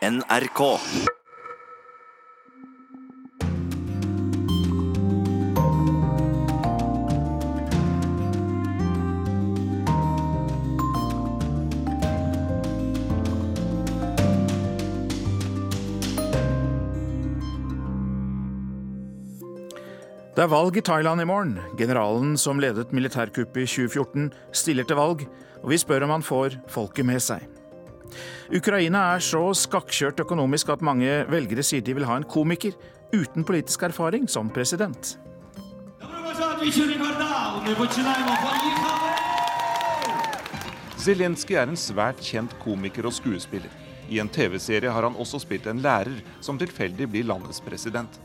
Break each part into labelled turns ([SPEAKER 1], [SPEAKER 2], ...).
[SPEAKER 1] NRK.
[SPEAKER 2] Det er valg i Thailand i morgen. Generalen som ledet militærkuppet i 2014, stiller til valg, og vi spør om han får folket med seg. Ukraina er så skakkjørt økonomisk at mange velgere sier de vil ha en komiker uten politisk erfaring som president.
[SPEAKER 3] Zelenskyj er en svært kjent komiker og skuespiller. I en TV-serie har han også spilt en lærer som tilfeldig blir landets president.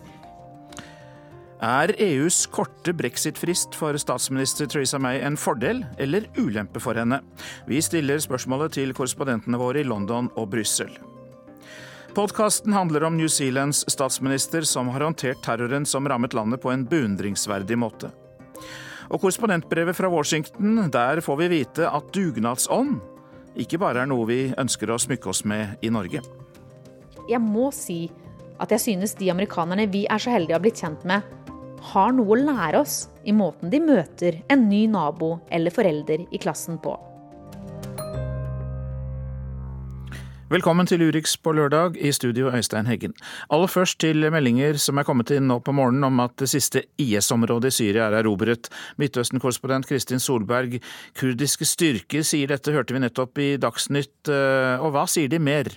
[SPEAKER 2] Er EUs korte brexit-frist for statsminister Theresa May en fordel eller ulempe for henne? Vi stiller spørsmålet til korrespondentene våre i London og Brussel. Podkasten handler om New Zealands statsminister som har håndtert terroren som rammet landet på en beundringsverdig måte. Og korrespondentbrevet fra Washington, der får vi vite at dugnadsånd ikke bare er noe vi ønsker å smykke oss med i Norge.
[SPEAKER 4] Jeg må si at jeg synes de amerikanerne vi er så heldige å ha blitt kjent med, har noe å lære oss i måten de møter en ny nabo eller forelder i klassen på.
[SPEAKER 2] Velkommen til Urix på lørdag, i studio Øystein Heggen. Aller først til meldinger som er kommet inn nå på morgenen om at det siste IS-området i Syria er erobret. Midtøsten-korrespondent Kristin Solberg, kurdiske styrker sier dette, hørte vi nettopp i Dagsnytt. Og hva sier de mer?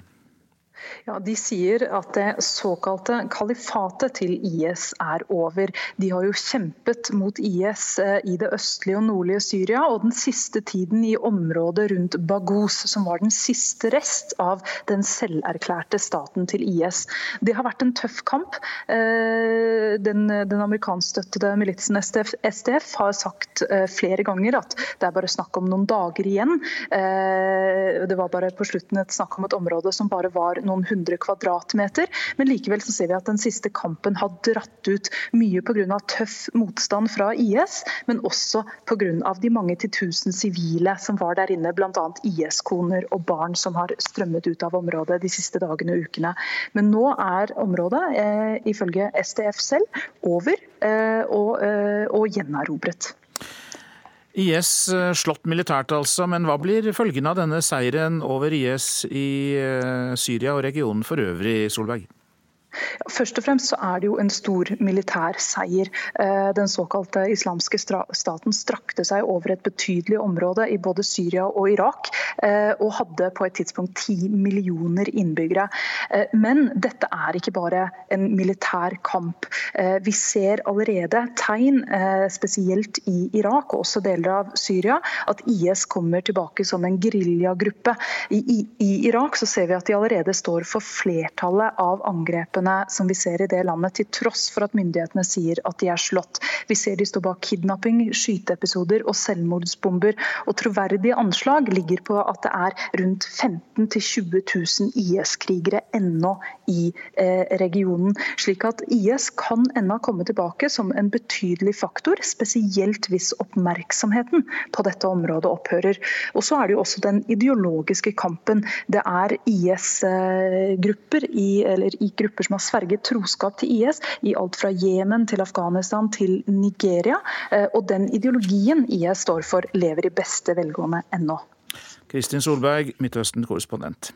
[SPEAKER 5] Ja, De sier at det såkalte kalifatet til IS er over. De har jo kjempet mot IS i det østlige og nordlige Syria, og den siste tiden i området rundt Baghous, som var den siste rest av den selverklærte staten til IS. Det har vært en tøff kamp. Den, den amerikanskstøttede militsen SDF, SDF, har sagt flere ganger at det er bare snakk om noen dager igjen. Det var bare på slutten et snakk om et område som bare var noen hundre kvadratmeter. Men likevel så ser vi at den siste kampen har dratt ut mye pga. tøff motstand fra IS, men også pga. de mange titusen sivile som var der inne, bl.a. IS-koner og barn som har strømmet ut av området de siste dagene og ukene. Men nå er området, eh, ifølge SDF selv, over eh, og, eh, og gjenerobret.
[SPEAKER 2] IS slått militært altså, men hva blir følgene av denne seieren over IS i Syria og regionen for øvrig, Solberg?
[SPEAKER 5] Først og fremst så er det jo en stor militær seier. Den såkalte islamske staten strakte seg over et betydelig område i både Syria og Irak, og hadde på et tidspunkt ti millioner innbyggere. Men dette er ikke bare en militær kamp. Vi ser allerede tegn, spesielt i Irak og også deler av Syria, at IS kommer tilbake som en geriljagruppe. I, I Irak så ser vi at de allerede står for flertallet av angrepene som vi ser i det landet, til tross for at myndighetene sier at de er slått. Vi ser de står bak kidnapping, skyteepisoder og selvmordsbomber. Og troverdige anslag ligger på at det er rundt 15 000-20 000 IS-krigere ennå i eh, regionen. Slik at IS kan ennå komme tilbake som en betydelig faktor, spesielt hvis oppmerksomheten på dette området opphører. Og så er det jo også den ideologiske kampen. Det er IS-grupper i, eller i grupper som har sverget troskap til IS i alt fra Jemen til Afghanistan til Nigeria. Og den ideologien IS står for, lever i beste velgående ennå.
[SPEAKER 2] Kristin Solberg, Midtøsten-korrespondent.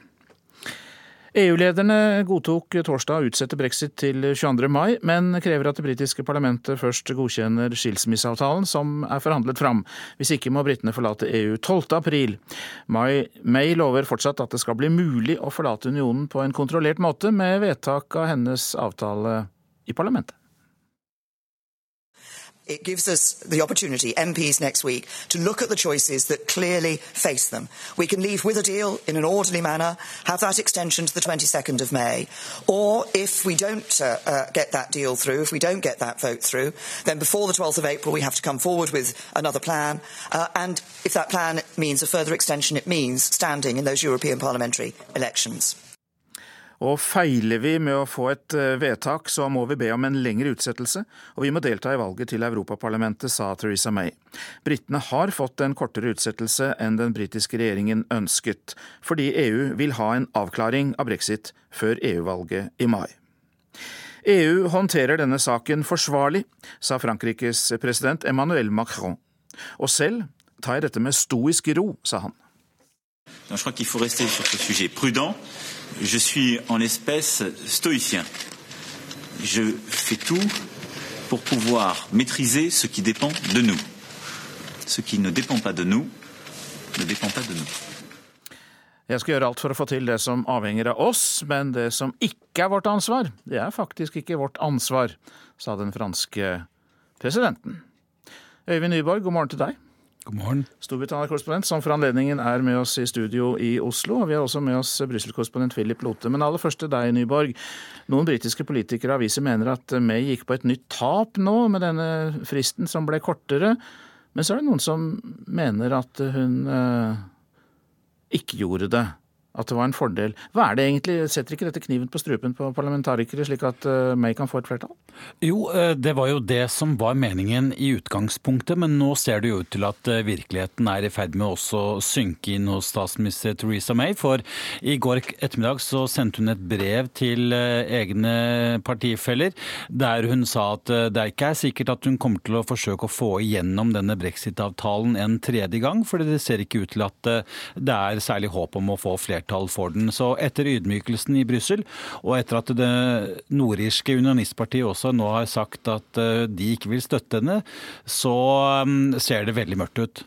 [SPEAKER 2] EU-lederne godtok torsdag å utsette brexit til 22. mai, men krever at det britiske parlamentet først godkjenner skilsmisseavtalen som er forhandlet fram. Hvis ikke må britene forlate EU 12. april. May, lover fortsatt at det skal bli mulig å forlate unionen på en kontrollert måte, med vedtak av hennes avtale i parlamentet.
[SPEAKER 6] It gives us the opportunity, MPs next week, to look at the choices that clearly face them. We can leave with a deal in an orderly manner, have that extension to the 22nd of May, or if we don't uh, uh, get that deal through, if we don't get that vote through, then before the 12th of April we have to come forward with another plan, uh, and if that plan means a further extension, it means standing in those European parliamentary elections.
[SPEAKER 2] Og feiler vi med å få et eh, vedtak, så må vi be om en lengre utsettelse, og vi må delta i valget til Europaparlamentet, sa Theresa May. Britene har fått en kortere utsettelse enn den britiske regjeringen ønsket, fordi EU vil ha en avklaring av brexit før EU-valget i mai. EU håndterer denne saken forsvarlig, sa Frankrikes president Emmanuel Macron. Og selv tar jeg dette med stoisk ro, sa han.
[SPEAKER 1] Je crois qu'il faut rester sur ce sujet prudent. Je suis en espèce stoïcien. Je fais tout pour pouvoir maîtriser ce qui dépend de nous. Ce qui ne dépend pas de nous ne dépend pas de nous.
[SPEAKER 2] Jeg skal gjøre alt for å få til det som avhenger av oss, men det som ikke er vårt ansvar, det er faktisk ikke vårt ansvar, sa den franske presidenten. Øyvind Nyborg, god morgen til deg.
[SPEAKER 7] God morgen.
[SPEAKER 2] Storbritannia-korrespondent, som for anledningen er med oss i studio i Oslo. Og vi har også med oss Brussel-korrespondent Philip Lote. Men aller først til deg, Nyborg. Noen britiske politikere og aviser mener at May gikk på et nytt tap nå, med denne fristen som ble kortere. Men så er det noen som mener at hun eh, ikke gjorde det at det var en fordel. Hva er det egentlig? Setter ikke dette kniven på strupen på parlamentarikere, slik at uh, May kan få et flertall?
[SPEAKER 7] Jo, eh, det var jo det som var meningen i utgangspunktet, men nå ser det jo ut til at eh, virkeligheten er i ferd med også å synke inn hos statsminister Theresa May. For i går ettermiddag så sendte hun et brev til egne partifeller der hun sa at det ikke er sikkert at hun kommer til å forsøke å få igjennom denne brexit-avtalen en tredje gang, for det ser ikke ut til at det er særlig håp om å få flertall flertall for den. Så etter ydmykelsen i Brussel, og etter at det nordirske unionistpartiet også nå har sagt at eh, de ikke vil støtte henne, så mm, ser det veldig mørkt ut.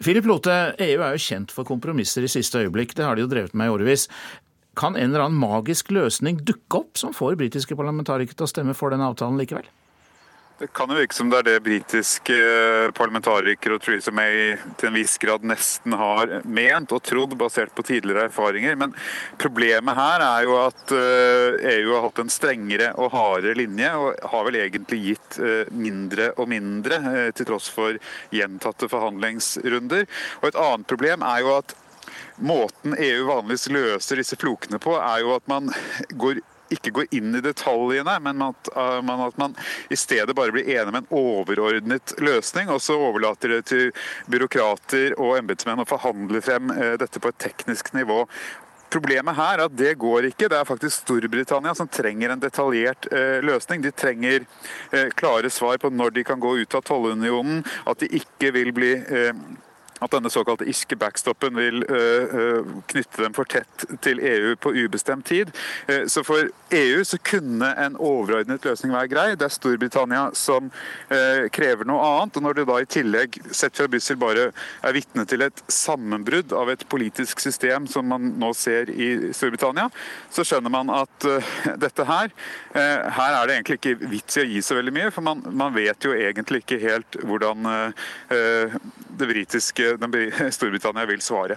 [SPEAKER 2] Philip Lote, EU er jo kjent for kompromisser i siste øyeblikk. Det har de jo drevet med i årevis. Kan en eller annen magisk løsning dukke opp som får britiske parlamentarikere til å stemme for den avtalen likevel?
[SPEAKER 8] Det kan jo virke som det er det britiske eh, parlamentarikere og Theresa May til en viss grad nesten har ment og trodd, basert på tidligere erfaringer. Men problemet her er jo at EU eh, e har hatt en strengere og hardere linje, og har vel egentlig gitt eh, mindre og mindre, til tross for gjentatte forhandlingsrunder. Og et annet problem er jo at Måten EU vanligvis løser disse flokene på, er jo at man går ikke går inn i detaljene, men at, man, at man i stedet bare blir enig med en overordnet løsning. Og så overlater det til byråkrater og embetsmenn å forhandle frem uh, dette på et teknisk nivå. Problemet her er at det går ikke. Det er faktisk Storbritannia som trenger en detaljert eh, løsning. De trenger eh, klare svar på når de kan gå ut av tollunionen, at de ikke vil bli eh, at denne såkalte irske backstoppen vil uh, knytte dem for tett til EU på ubestemt tid. Uh, så for EU så kunne en overordnet løsning være grei. Det er Storbritannia som krever noe annet. og Når det da i tillegg, sett fra Brussel, bare er vitne til et sammenbrudd av et politisk system som man nå ser i Storbritannia, så skjønner man at dette her Her er det egentlig ikke vits i å gi så veldig mye, for man, man vet jo egentlig ikke helt hvordan det britiske Storbritannia vil svare.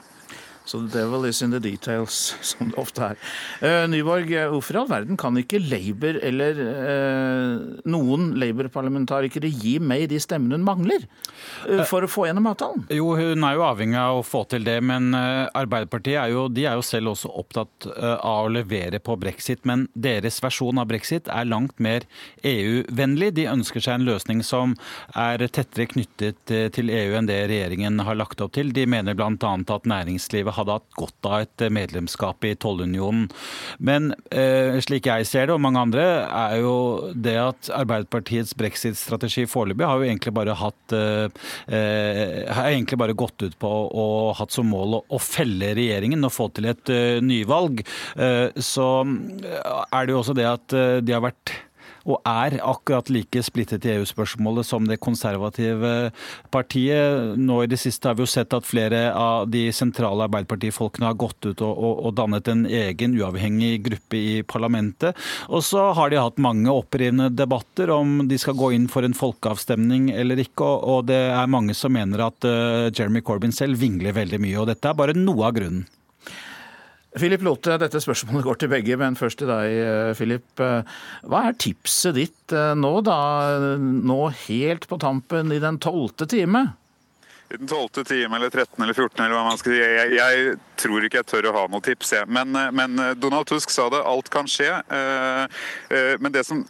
[SPEAKER 2] Så the devil is in the details, som det ofte er. Uh, Nyborg, eh, hvorfor i all verden kan ikke Labour eller uh, noen Labour-parlamentarikere gi May de stemmene hun mangler uh, for å få gjennom avtalen?
[SPEAKER 7] Jo, hun er jo avhengig av å få til det, men Arbeiderpartiet er jo, de er jo selv også opptatt av å levere på brexit. Men deres versjon av brexit er langt mer EU-vennlig. De ønsker seg en løsning som er tettere knyttet til EU enn det regjeringen har lagt opp til. De mener bl.a. at næringslivet hadde hatt godt av et medlemskap i tollunionen. Men eh, slik jeg ser det, og mange andre, er jo det at Arbeiderpartiets brexit-strategi foreløpig har jo egentlig bare hatt eh, eh, har egentlig bare gått ut på å hatt som mål å, felle regjeringen og få til et nyvalg. Så er det jo også det at de har vært og er akkurat like splittet i EU-spørsmålet som det konservative partiet. Nå i det siste har vi jo sett at flere av de sentrale Arbeiderpartifolkene har gått ut og, og, og dannet en egen uavhengig gruppe i parlamentet. Og så har de hatt mange opprivende debatter om de skal gå inn for en folkeavstemning eller ikke, og, og det er mange som mener at uh, Jeremy Corbyn selv vingler veldig mye. Og dette er bare noe av grunnen.
[SPEAKER 2] Philip Lote, dette spørsmålet går til begge, men først til deg, eh, Philip. Eh, hva er tipset ditt eh, nå, da? Nå helt på tampen i den tolvte time?
[SPEAKER 8] I den tolvte time eller 13 eller 14 eller hva man skal si. Jeg, jeg tror ikke jeg tør å ha noe tips, jeg. Men, men, Donald Tusk sa det, alt kan skje. Men det som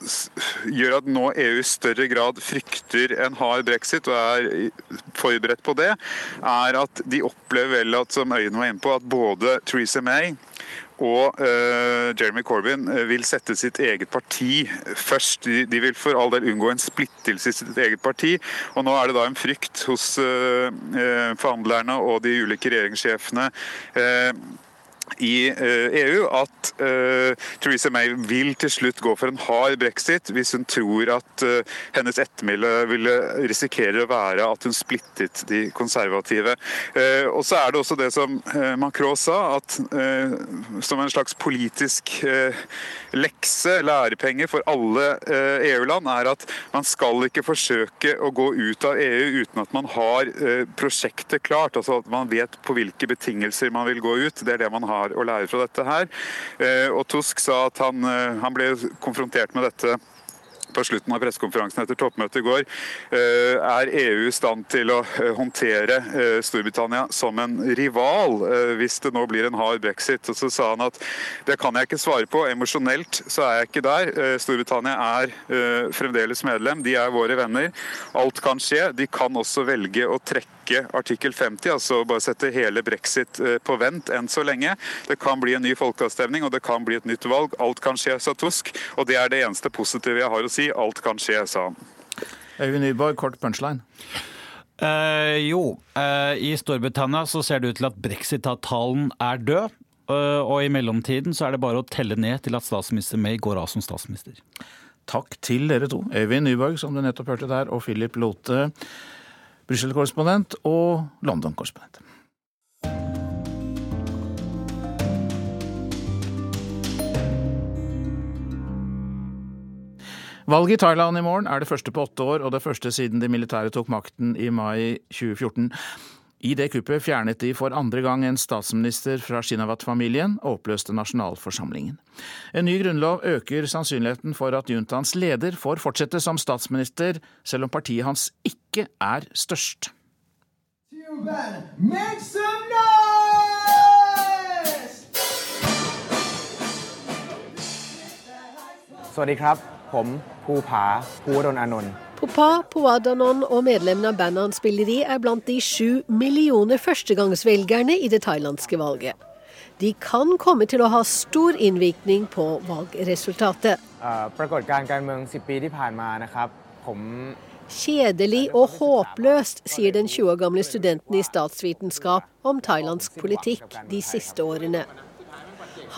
[SPEAKER 8] gjør at nå EU i større grad frykter en hard brexit og er forberedt på det, er at de opplever vel at, som Øyen var inne på, at både Theresa May og uh, Jeremy Corbyn eh, vil sette sitt eget parti først. De, vil for all del unngå en splittelse i sitt eget parti. Og nå er det da en frykt hos uh, forhandlerne og de ulike regjeringssjefene i EU eh, e at uh, Theresa May vil til slutt gå for en hard brexit hvis hun tror at uh, hennes ettermæle ville risikere å være at hun splittet de konservative. Uh, og så er det også det som Macron sa, at som en slags politisk lekse, lærepenger for alle EU-land, e er at man skal ikke forsøke å gå ut av EU uten at man har prosjektet klart. altså at man vet på hvilke betingelser man vil gå ut. Det er det man har har å lære fra dette her. Eh, og Tusk sa at han, eh, han ble konfrontert med dette på slutten av pressekonferansen etter toppmøtet i går, eh, er EU i stand til å håndtere Storbritannia som en rival hvis det nå blir en hard brexit. Og så sa han at det kan jeg ikke svare på, emosjonelt så er jeg ikke der. Storbritannia er fremdeles medlem, de er våre venner. Alt kan skje. De kan også velge å trekke artikkel 50, altså bare sette hele brexit på vent enn så lenge. Det kan bli en ny folkeavstemning og det kan bli et nytt valg. Alt kan skje, sa Tusk. Og det er det eneste positive jeg har å si si alt kan skje, sa han.
[SPEAKER 2] Øyvind Nyborg, kort punchline.
[SPEAKER 7] Uh, jo, uh, i Storbritannia så ser det ut til at brexit-avtalen er død. Uh, og i mellomtiden så er det bare å telle ned til at statsminister May går av som statsminister.
[SPEAKER 2] Takk til dere to. Øyvind Nyborg, som du nettopp hørte der, og Philip Lote, Brussel-korrespondent og London-korrespondent. Valget i Thailand i morgen er det første på åtte år, og det første siden de militære tok makten i mai 2014. I det kuppet fjernet de for andre gang en statsminister fra Shinawat-familien og oppløste nasjonalforsamlingen. En ny grunnlov øker sannsynligheten for at juntaens leder får fortsette som statsminister, selv om partiet hans ikke er størst. Make some
[SPEAKER 9] noise! ผมภูผาภูวดลอานนท์
[SPEAKER 10] Popa, Poadanon og medlemmene av bandet han spiller i, er blant de sju millioner førstegangsvelgerne i det thailandske valget. De kan komme til å ha stor innvirkning på valgresultatet. Kjedelig og håpløst, sier den 20 år gamle studenten i statsvitenskap om thailandsk politikk de siste årene.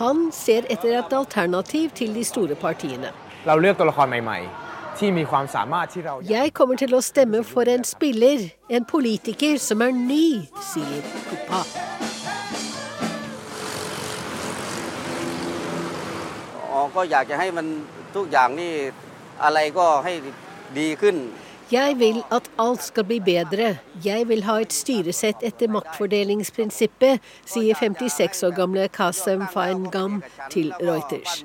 [SPEAKER 10] Han ser etter et alternativ til de store partiene. เราเลือกตัวละครใหม่ๆที่มีความสามารถที่เรา Jeg kommer til å stemme for en spiller, en politiker som er ny, sier Kuppa. ก็อยากจะให้มันทุกอย่างนี่อะไรก็ให้ดีขึ้น jeg vil at alt skal bli bedre. Jeg vil ha et styresett etter maktfordelingsprinsippet, sier 56 år gamle Kasem Feingam til Reuters.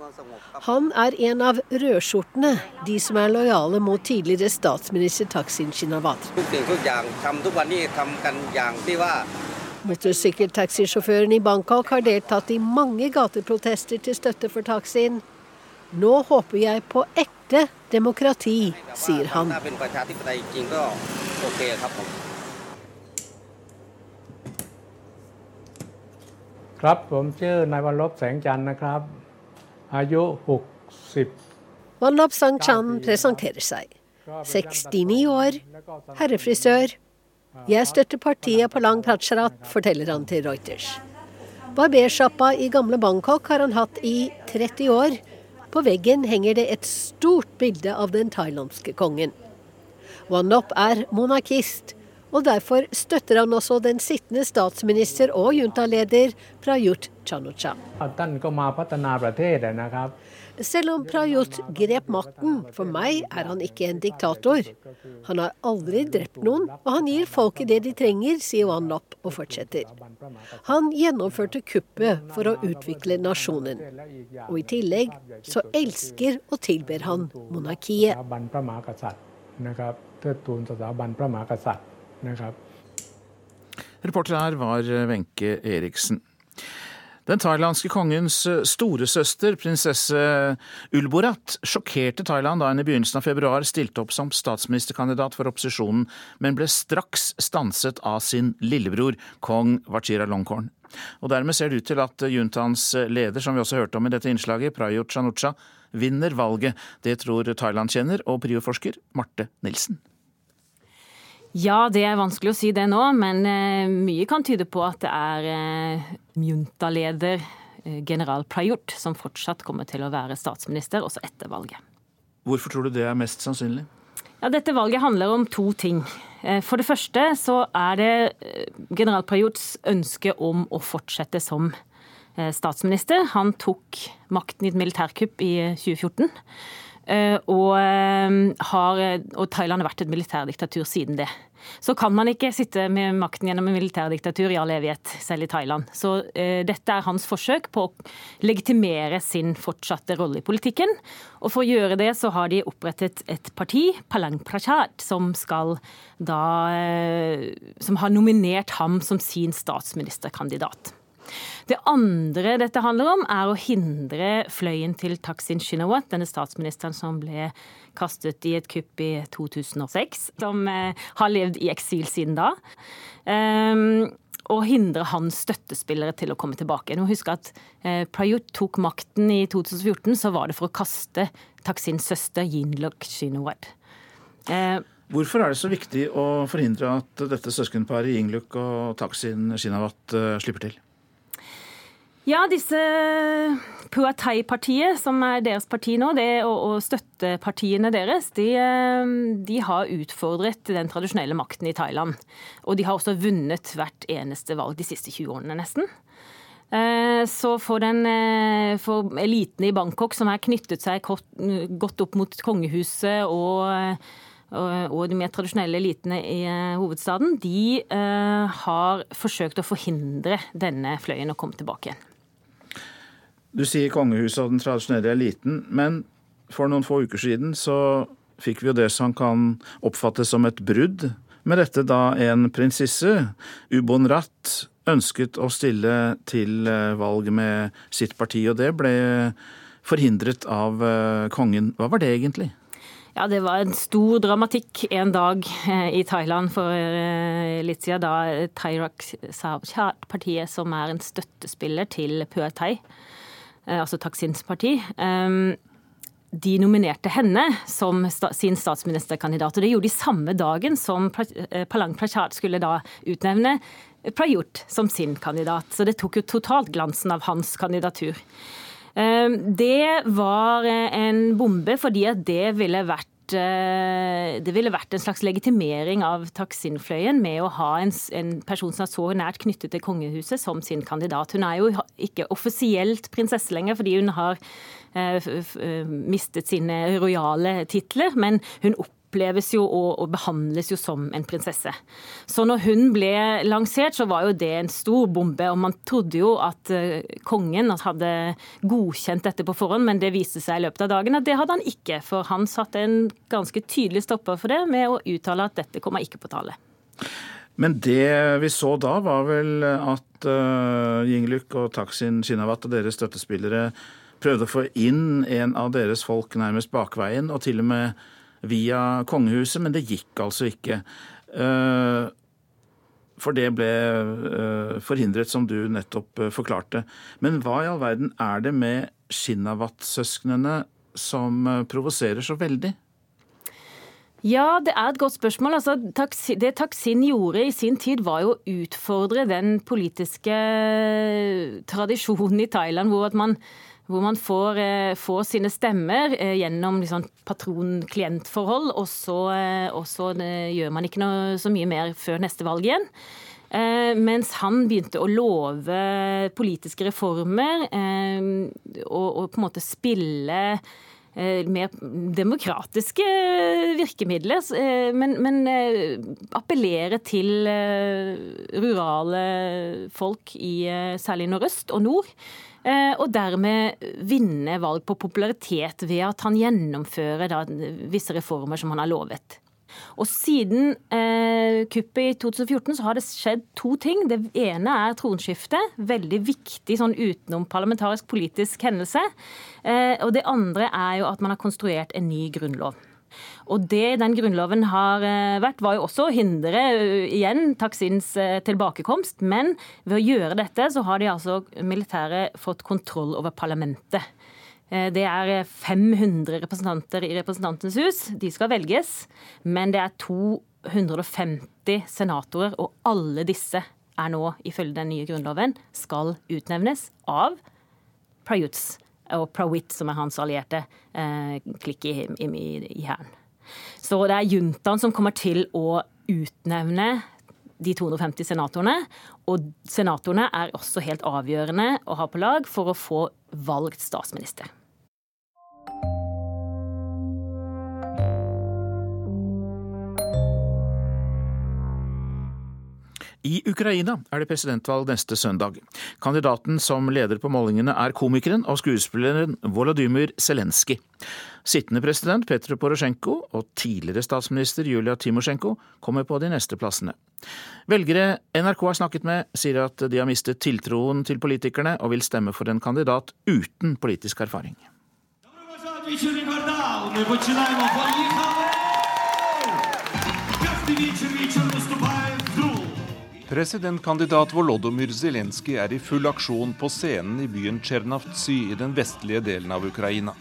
[SPEAKER 10] Han er en av rødskjortene, de som er lojale mot tidligere statsminister Taksin Shinawat. Motorsykkeltaxisjåføren i Bangkok har deltatt i mange gateprotester til støtte for Taksin. Nå håper jeg på ekte demokrati, sier han. Lop Sang-chan presenterer seg. 69 år, herrefrisør. Jeg støtter partiet på Lang Pracharat, forteller han til Reuters. Barbersjappa i gamle Bangkok har han hatt i 30 år på veggen henger det et stort bilde av den thailandske kongen. Wanop er monarkist, og derfor støtter han også den sittende statsminister og juntaleder Prayut Chanucha. Selv om Prayut grep makten, for meg er han ikke en diktator. Han har aldri drept noen, og han gir folket det de trenger, sier Wanlop og fortsetter. Han gjennomførte kuppet for å utvikle nasjonen. Og i tillegg så elsker og tilber han monarkiet.
[SPEAKER 2] Reporter her var Wenche Eriksen. Den thailandske kongens storesøster, prinsesse Ulborat, sjokkerte Thailand da hun i begynnelsen av februar stilte opp som statsministerkandidat for opposisjonen, men ble straks stanset av sin lillebror, kong Vachiralongkorn. Og Dermed ser det ut til at juntaens leder, som vi også hørte om i dette innslaget, Prayut Chanucha, vinner valget. Det tror Thailand-kjenner og prioforsker Marte Nilsen.
[SPEAKER 11] Ja, det er vanskelig å si det nå, men eh, mye kan tyde på at det er eh, junta-leder eh, general Prayut som fortsatt kommer til å være statsminister også etter valget.
[SPEAKER 2] Hvorfor tror du det er mest sannsynlig?
[SPEAKER 11] Ja, dette valget handler om to ting. For det første så er det general Prajuts ønske om å fortsette som statsminister. Han tok makten i et militærkupp i 2014. Eh, og, eh, har, og, Thailand har vært et militærdiktatur siden det. Så kan man ikke sitte med makten gjennom en militærdiktatur i all evighet, selv i Thailand. Så eh, dette er hans forsøk på å legitimere sin fortsatte rolle i politikken. Og for å gjøre det så har de opprettet et parti, Palang Prachat, som skal da eh, Som har nominert ham som sin statsministerkandidat. Det andre dette handler om, er å hindre fløyen til Taksin Shinawat, denne statsministeren som ble kastet i et kupp i 2006, som eh, har levd i eksil siden da. Um, og hindre hans støttespillere til å komme tilbake. Nå husk at eh, Prayut tok makten i 2014, så var det for å kaste Taksins søster Yinlok Shinawad.
[SPEAKER 2] Eh, Hvorfor er det så viktig å forhindre at dette søskenparet Yingluk og Taksin Shinawat slipper til?
[SPEAKER 11] Ja, disse Puatai-partiet, som er deres parti nå, det, og, og, støttepartiene deres, de, eh, de, har utfordret den tradisjonelle makten i Thailand. Og de har også vunnet hvert eneste valg de siste 20 årene, nesten. Eh, så for, den, eh, for eliten i Bangkok, som har knyttet seg godt opp mot kongehuset og og de mer tradisjonelle elitene i hovedstaden, de har forsøkt å forhindre denne fløyen å komme tilbake igjen.
[SPEAKER 2] Du sier kongehuset og den tradisjonelle eliten, men for noen få uker siden så fikk vi jo det som kan oppfattes som et brudd med dette da en prinsesse, Ubon Ratt, ønsket å stille til eh, valg med sitt parti, og det ble forhindret av eh, kongen. Hva var det egentlig?
[SPEAKER 11] Ja, Det var en stor dramatikk en dag eh, i Thailand for litt siden. Da Thairak Savchat-partiet, som er en støttespiller til Pua Thai, altså Taksins parti, de nominerte henne som sin statsministerkandidat. Og det gjorde de samme dagen som eh, Palang Prachat skulle da utnevne Prayut som sin kandidat. Så det tok jo totalt glansen av hans kandidatur. Det var eh, en bombe fordi at det ville vært det ville vært en slags legitimering av Taksin-fløyen med å ha en, en, person som er så nært knyttet til kongehuset som sin kandidat. Hun er jo ikke offisielt prinsesse lenger fordi hun har eh, mistet sine rojale titler, men hun opplever oppleves jo og, og, behandles jo som en prinsesse. Så når hun ble lansert, så var jo det en stor bombe. Og man trodde jo at uh, kongen hadde godkjent dette på forhånd, men det viste seg i løpet av dagen at det hadde han ikke. For han satte en ganske tydelig stopper for det med å uttale at dette kommer ikke på tale.
[SPEAKER 2] Men det vi så da, var vel at uh, Yingluck og Taksin Shinawat og deres støttespillere prøvde å få inn en av deres folk nærmest bakveien, og til og med via kongehuset, men det gikk altså ikke. Eh, for det ble eh, forhindret, som du nettopp eh, forklarte. Men hva i all verden er det med Shinawat-søsknene som provoserer så veldig?
[SPEAKER 11] Ja, det er et godt spørsmål. Altså, det Taksin gjorde i sin tid, var jo å utfordre den politiske tradisjonen i Thailand, hvor at man hvor man får, eh, får sine stemmer eh, gjennom liksom patron-klient-forhold, og så, eh, og så gjør man ikke noe, så mye mer før neste valg igjen. Mens han begynte å love politiske reformer og, og på en måte spille mer demokratiske virkemidler, men, men appellere til rurale folk i særlig nordøst og nord. Eh, og dermed vinne valg på popularitet ved at han gjennomfører da, visse reformer som han har lovet. Og siden eh, kuppet i 2014 så har det skjedd to ting. Det ene er tronskiftet. Veldig viktig sånn utenomparlamentarisk politisk hendelse. Eh, og det andre er jo at man har konstruert en ny grunnlov. Og det den grunnloven har eh, vært, var jo også å hindre uh, igjen Taksins uh, tilbakekomst. Men ved å gjøre dette, så har de altså militæret fått kontroll over parlamentet. Uh, det er 500 representanter i Representantens hus. De skal velges. Men det er 250 senatorer, og alle disse er nå, ifølge den nye grunnloven, skal utnevnes av Prayuts og Prawit, som er hans allierte klikk i, i, i hæren. Så det er juntaen som kommer til å utnevne de 250 senatorene. Og senatorene er også helt avgjørende å ha på lag for å få valgt statsminister.
[SPEAKER 2] I Ukraina er det presidentvalg neste søndag. Kandidaten som leder på målingene er komikeren og skuespilleren Volodymyr Zelenskyj. Sittende president Petro Porosjenko og tidligere statsminister Julia Timosjenko kommer på de neste plassene. Velgere NRK har snakket med, sier at de har mistet tiltroen til politikerne og vil stemme for en kandidat uten politisk erfaring.
[SPEAKER 3] Presidentkandidat Volodymyr Zelenskyj er i full aksjon på scenen i byen Tsjernavtsy i den vestlige delen av Ukraina.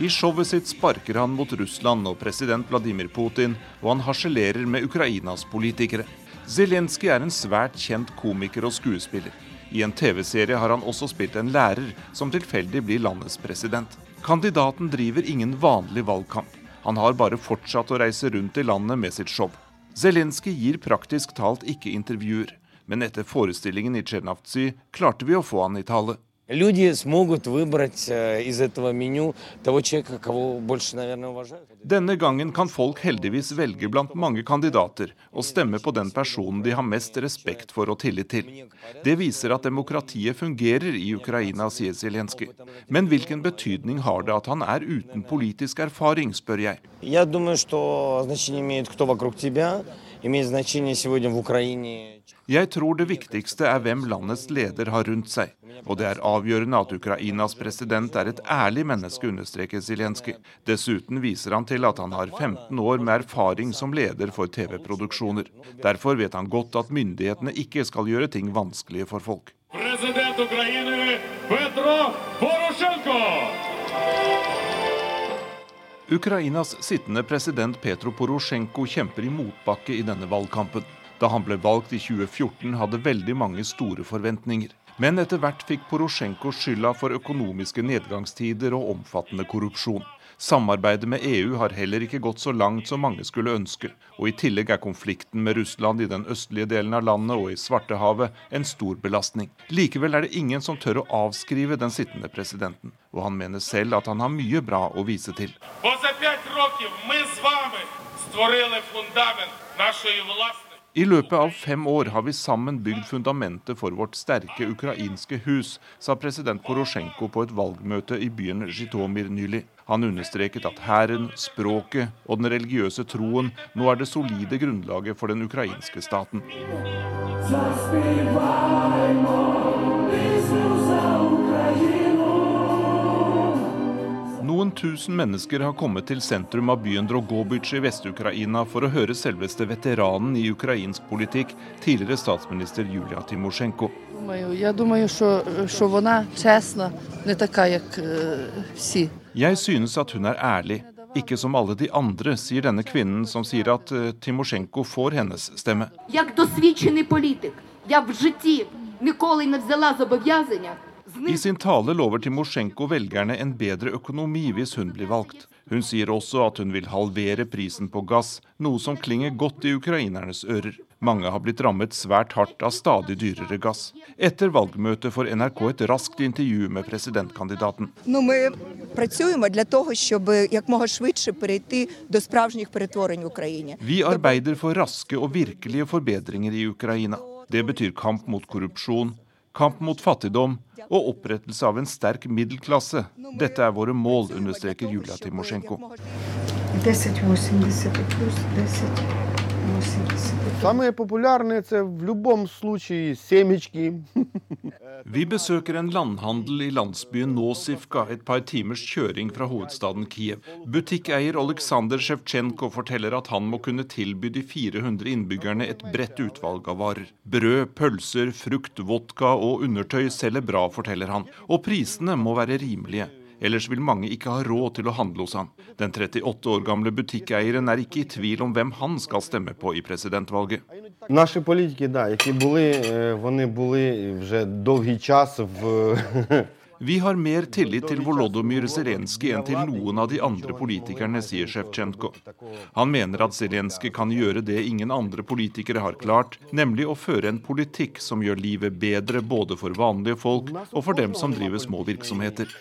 [SPEAKER 3] I showet sitt sparker han mot Russland og president Vladimir Putin, og han harselerer med Ukrainas politikere. Zelenskyj er en svært kjent komiker og skuespiller. I en TV-serie har han også spilt en lærer, som tilfeldig blir landets president. Kandidaten driver ingen vanlig valgkamp. Han har bare fortsatt å reise rundt i landet med sitt show. Zelenskyj gir praktisk talt ikke intervjuer, men etter forestillingen i Tsjernavtsy klarte vi å få han i tale.
[SPEAKER 12] Люди смогут выбрать э, из этого меню того человека, кого больше, наверное, уважают.
[SPEAKER 3] Denne gangen kan folk heldigvis velge blant mange kandidater og stemme på den personen de har mest respekt for og tillit til. Det viser at demokratiet fungerer i Ukraina, sier Zelenskyj. Men hvilken betydning har det at han er uten politisk erfaring, spør jeg.
[SPEAKER 12] Я думаю, что значение имеет кто вокруг тебя, имеет значение сегодня в Украине.
[SPEAKER 3] Jeg tror det viktigste er hvem landets leder har rundt seg. Og det er avgjørende at Ukrainas president er et ærlig menneske, understreker Zelenskyj. Dessuten viser han til at han har 15 år med erfaring som leder for TV-produksjoner. Derfor vet han godt at myndighetene ikke skal gjøre ting vanskelige for folk. President Ukraina, Petro Poroshenko! Ukrainas sittende president Petro Porosjenko kjemper i motbakke i denne valgkampen. Da han ble valgt i 2014 hadde veldig mange store forventninger. Men etter hvert fikk Porosjenko skylda for økonomiske nedgangstider og omfattende korrupsjon. Samarbeidet med EU har heller ikke gått så langt som mange skulle ønske. Og i tillegg er konflikten med Russland i den østlige delen av landet og i Svartehavet en stor belastning. Likevel er det ingen som tør å avskrive den sittende presidenten. Og han mener selv at han har mye bra å vise til. I løpet av fem år har vi sammen bygd fundamentet for vårt sterke ukrainske hus, sa president Porosjenko på et valgmøte i byen Zjitomir nylig. Han understreket at hæren, språket og den religiøse troen nå er det solide grunnlaget for den ukrainske staten. Noen tusen mennesker har kommet til sentrum av byen Drogobytsj i Vest-Ukraina for å høre selveste veteranen i ukrainsk politikk, tidligere statsminister Julia Timosjenko. Jeg synes at hun er ærlig, ikke som alle de andre, sier denne kvinnen som sier at Timosjenko får hennes stemme. I sin tale lover Timosjenko velgerne en bedre økonomi hvis hun blir valgt. Hun sier også at hun vil halvere prisen på gass, noe som klinger godt i ukrainernes ører. Mange har blitt rammet svært hardt av stadig dyrere gass. Etter valgmøtet får NRK et raskt intervju med presidentkandidaten. Vi arbeider for raske og virkelige forbedringer i Ukraina. Det betyr kamp mot korrupsjon, kamp mot fattigdom og opprettelse av en sterk middelklasse. Dette er våre mål, understreker Julia Timosjenko.
[SPEAKER 13] 10,80 плюс 10.
[SPEAKER 9] Самые популярные це в любом случае семечки.
[SPEAKER 3] Vi besøker en landhandel i landsbyen Nosivka, et par timers kjøring fra hovedstaden Kiev. Butikkeier Oleksandr Sjevtsjenko forteller at han må kunne tilby de 400 innbyggerne et bredt utvalg av varer. Brød, pølser, frukt, vodka og undertøy selger bra, forteller han. Og prisene må være rimelige. Ellers vil mange ikke ha råd til å handle hos han. Den 38 år gamle butikkeieren er ikke i tvil om hvem han skal stemme på i presidentvalget.
[SPEAKER 9] Наші політики, да, які були, вони були вже довгий час в
[SPEAKER 3] Vi har mer tillit til Volodymyr Zelenskyj enn til noen av de andre politikerne, sier Sjevtsjenko. Han mener at Zelenskyj kan gjøre det ingen andre politikere har klart, nemlig å føre en politikk som gjør livet bedre både for vanlige folk og for dem som driver små virksomheter.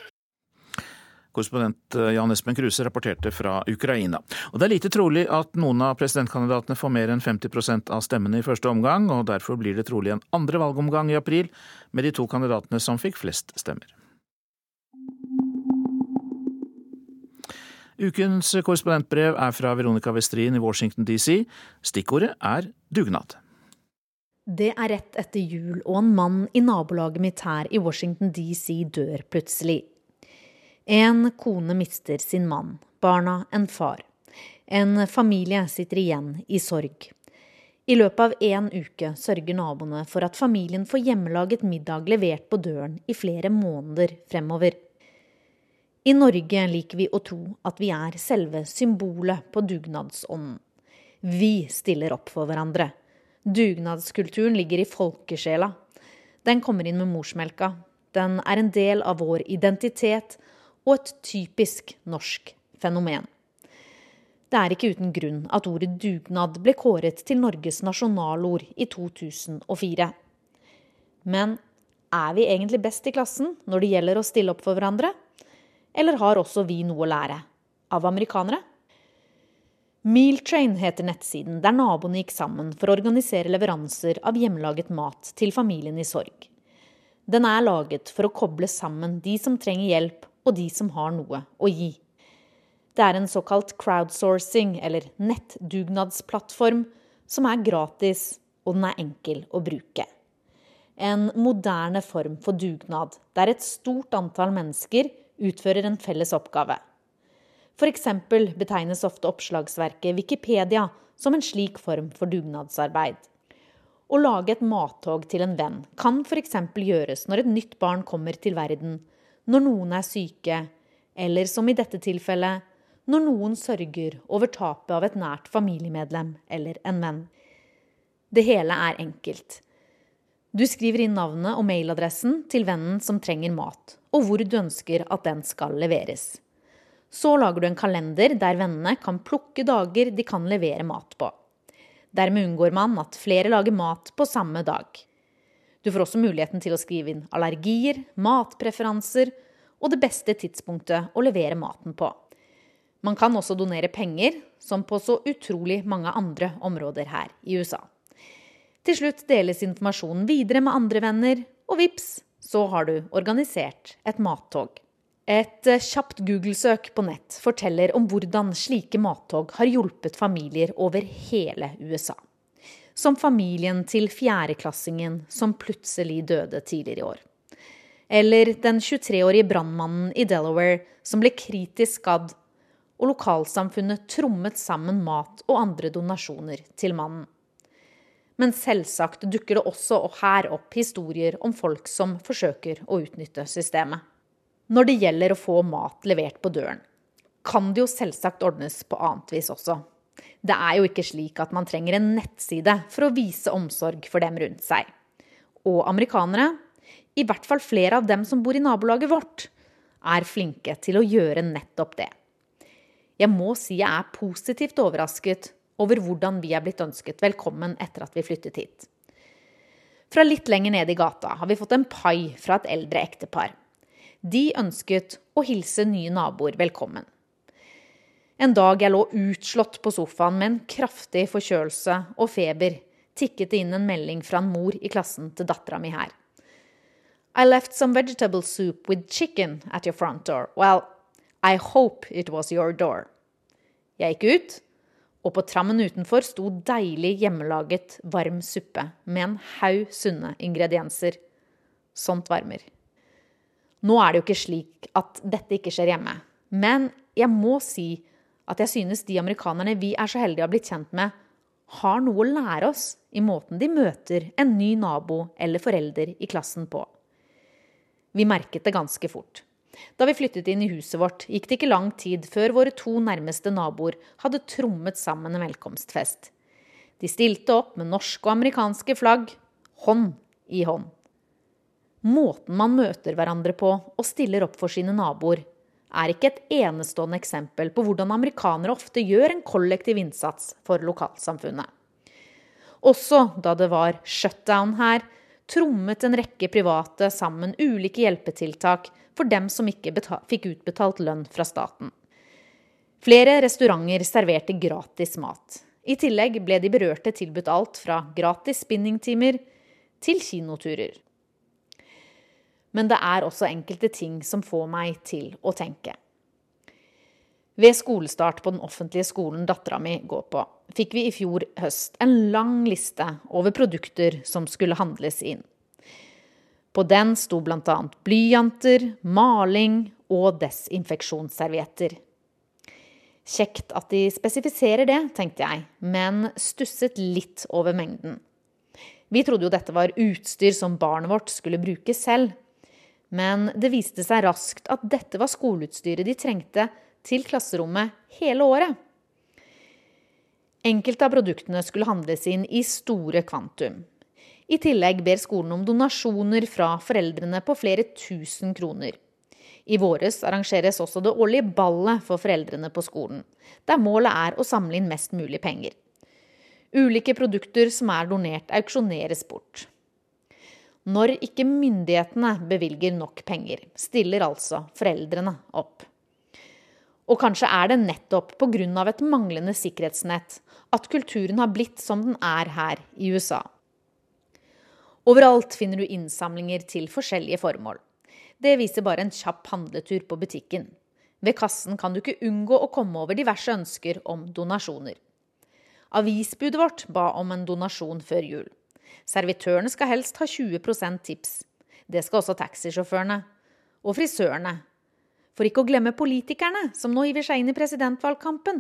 [SPEAKER 2] Korrespondent eh, Jan Espen Kruse rapporterte fra Ukraina. Og Det er lite trolig at noen av presidentkandidatene får mer enn 50% av stemmene i første omgang, og derfor blir det trolig en andre valgomgang i april med de to kandidatene som fikk flest stemmer. Ukens korrespondentbrev er fra Veronica Westrin i Washington DC. Stikkordet er dugnad.
[SPEAKER 4] Det er rett etter jul, og en mann i nabolaget mitt her i Washington DC dør plutselig. En kone mister sin mann, barna en far. En familie sitter igjen i sorg. I løpet av én uke sørger naboene for at familien får hjemmelaget middag levert på døren i flere måneder fremover. I Norge liker vi å tro at vi er selve symbolet på dugnadsånden. Vi stiller opp for hverandre. Dugnadskulturen ligger i folkesjela. Den kommer inn med morsmelka. Den er en del av vår identitet og et typisk norsk fenomen. Det er ikke uten grunn at ordet dugnad ble kåret til Norges nasjonalord i 2004. Men er vi egentlig best i klassen når det gjelder å stille opp for hverandre? Eller har også vi noe å lære av amerikanere? Mealtrain heter nettsiden der naboene gikk sammen for å organisere leveranser av hjemmelaget mat til familien i sorg. Den er laget for å koble sammen de som trenger hjelp og de som har noe å gi. Det er en såkalt crowdsourcing, eller nettdugnadsplattform, som er gratis, og den er enkel å bruke. En moderne form for dugnad, der et stort antall mennesker utfører en felles oppgave. F.eks. betegnes ofte oppslagsverket Wikipedia som en slik form for dugnadsarbeid. Å lage et mattog til en venn kan f.eks. gjøres når et nytt barn kommer til verden, når noen er syke, eller som i dette tilfellet, når noen sørger over tapet av et nært familiemedlem eller en venn. Det hele er enkelt. Du skriver inn navnet og mailadressen til vennen som trenger mat, og hvor du ønsker at den skal leveres. Så lager du en kalender der vennene kan plukke dager de kan levere mat på. Dermed unngår man at flere lager mat på samme dag. Du får også muligheten til å skrive inn allergier, matpreferanser og det beste tidspunktet å levere maten på. Man kan også donere penger, som på så utrolig mange andre områder her i USA. Til slutt deles informasjonen videre med andre venner, og vips, så har du organisert et mattog. Et kjapt Google-søk på nett forteller om hvordan slike mattog har hjulpet familier over hele USA som familien til fjerdeklassingen som plutselig døde tidligere i år. Eller den 23-årige brannmannen i Delaware som ble kritisk skadd, og lokalsamfunnet trommet sammen mat og andre donasjoner til mannen. Men selvsagt dukker det også her opp historier om folk som forsøker å utnytte systemet. Når det gjelder å få mat levert på døren, kan det jo selvsagt ordnes på annet vis også. Det er jo ikke slik at man trenger en nettside for å vise omsorg for dem rundt seg. Og amerikanere, i hvert fall flere av dem som bor i nabolaget vårt, er flinke til å gjøre nettopp det. Jeg må si jeg er positivt overrasket over hvordan vi er blitt ønsket velkommen etter at vi flyttet hit. Fra litt lenger nede i gata har vi fått en pai fra et eldre ektepar. De ønsket å hilse nye naboer velkommen. En dag jeg lå utslått på sofaen med en kraftig forkjølelse og feber, tikket det inn en melding fra en mor i klassen til dattera mi her. I left some vegetable soup with chicken at your front door. Well, I hope it was your door. Jeg gikk ut, og på trammen utenfor sto deilig hjemmelaget varm suppe med en haug sunne ingredienser. Sånt varmer. Nå er det jo ikke slik at dette ikke skjer hjemme, men jeg må si at jeg synes de amerikanerne vi er så heldige å ha blitt kjent med, har noe å lære oss i måten de møter en ny nabo eller forelder i klassen på. Vi merket det ganske fort. Da vi flyttet inn i huset vårt, gikk det ikke lang tid før våre to nærmeste naboer hadde trommet sammen en velkomstfest. De stilte opp med norske og amerikanske flagg, hånd i hånd. Måten man møter hverandre på og stiller opp for sine naboer, er ikke et enestående eksempel på hvordan amerikanere ofte gjør en kollektiv innsats for lokalsamfunnet. Også da det var shutdown her, trommet en rekke private sammen ulike hjelpetiltak for dem som ikke fikk utbetalt lønn fra staten. Flere restauranter serverte gratis mat. I tillegg ble de berørte tilbudt alt fra gratis spinningtimer til kinoturer. Men det er også enkelte ting som får meg til å tenke. Ved skolestart på den offentlige skolen dattera mi går på, fikk vi i fjor høst en lang liste over produkter som skulle handles inn. På den sto bl.a. blyanter, maling og desinfeksjonsservietter. Kjekt at de spesifiserer det, tenkte jeg, men stusset litt over mengden. Vi trodde jo dette var utstyr som barnet vårt skulle bruke selv. Men det viste seg raskt at dette var skoleutstyret de trengte til klasserommet hele året. Enkelte av produktene skulle handles inn i store kvantum. I tillegg ber skolen om donasjoner fra foreldrene på flere tusen kroner. I våres arrangeres også det årlige ballet for foreldrene på skolen, der målet er å samle inn mest mulig penger. Ulike produkter som er donert, auksjoneres bort. Når ikke myndighetene bevilger nok penger, stiller altså foreldrene opp. Og kanskje er det nettopp pga. et manglende sikkerhetsnett at kulturen har blitt som den er her i USA. Overalt finner du innsamlinger til forskjellige formål. Det viser bare en kjapp handletur på butikken. Ved kassen kan du ikke unngå å komme over diverse ønsker om donasjoner. Avisbudet vårt ba om en donasjon før jul. Servitørene skal helst ha 20% tips. Det skal også taxisjåførene. Og frisørene. For ikke å glemme politikerne, som nå hiver seg inn i presidentvalgkampen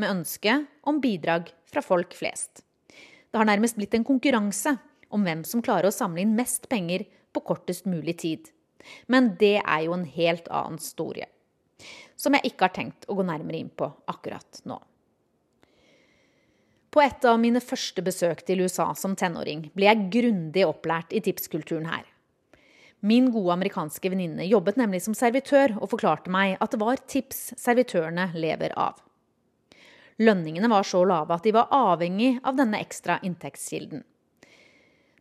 [SPEAKER 4] med ønske om bidrag fra folk flest. Det har nærmest blitt en konkurranse om hvem som klarer å samle inn mest penger på kortest mulig tid. Men det er jo en helt annen historie, som jeg ikke har tenkt å gå nærmere inn på akkurat nå. På et av mine første besøk til USA som tenåring ble jeg grundig opplært i tipskulturen her. Min gode amerikanske venninne jobbet nemlig som servitør og forklarte meg at det var tips servitørene lever av. Lønningene var så lave at de var avhengig av denne ekstra inntektskilden.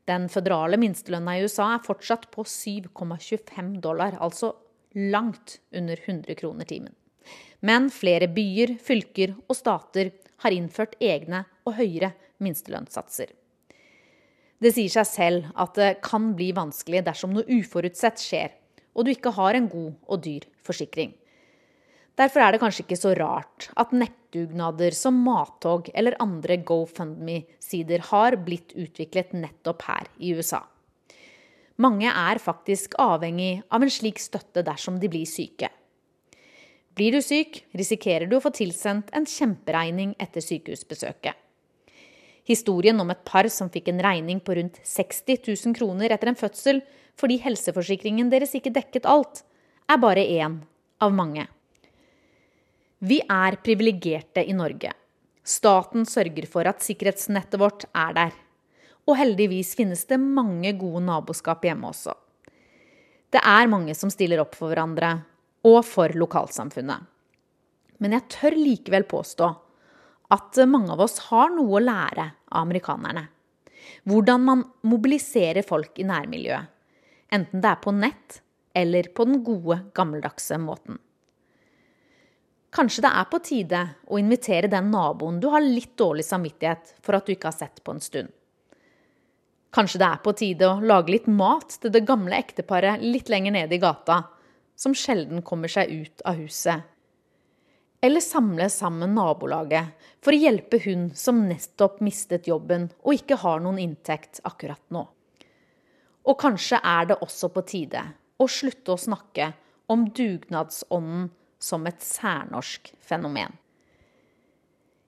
[SPEAKER 4] Den føderale minstelønna i USA er fortsatt på 7,25 dollar, altså langt under 100 kroner timen. Men flere byer, fylker og stater har innført egne og høyere minstelønnssatser. Det sier seg selv at det kan bli vanskelig dersom noe uforutsett skjer, og du ikke har en god og dyr forsikring. Derfor er det kanskje ikke så rart at nettdugnader som Mattog eller andre GoFundMe-sider har blitt utviklet nettopp her i USA. Mange er faktisk avhengig av en slik støtte dersom de blir syke. Blir du syk, risikerer du å få tilsendt en kjemperegning etter sykehusbesøket. Historien om et par som fikk en regning på rundt 60 000 kroner etter en fødsel fordi helseforsikringen deres ikke dekket alt, er bare én av mange. Vi er privilegerte i Norge. Staten sørger for at sikkerhetsnettet vårt er der. Og heldigvis finnes det mange gode naboskap hjemme også. Det er mange som stiller opp for hverandre, og for lokalsamfunnet. Men jeg tør likevel påstå at mange av oss har noe å lære av amerikanerne. Hvordan man mobiliserer folk i nærmiljøet, enten det er på nett eller på den gode, gammeldagse måten. Kanskje det er på tide å invitere den naboen du har litt dårlig samvittighet for at du ikke har sett på en stund. Kanskje det er på tide å lage litt mat til det gamle ekteparet litt lenger nede i gata, som sjelden kommer seg ut av huset. eller samle sammen nabolaget for å hjelpe hun som nettopp mistet jobben og ikke har noen inntekt akkurat nå. Og kanskje er det også på tide å slutte å snakke om dugnadsånden som et særnorsk fenomen.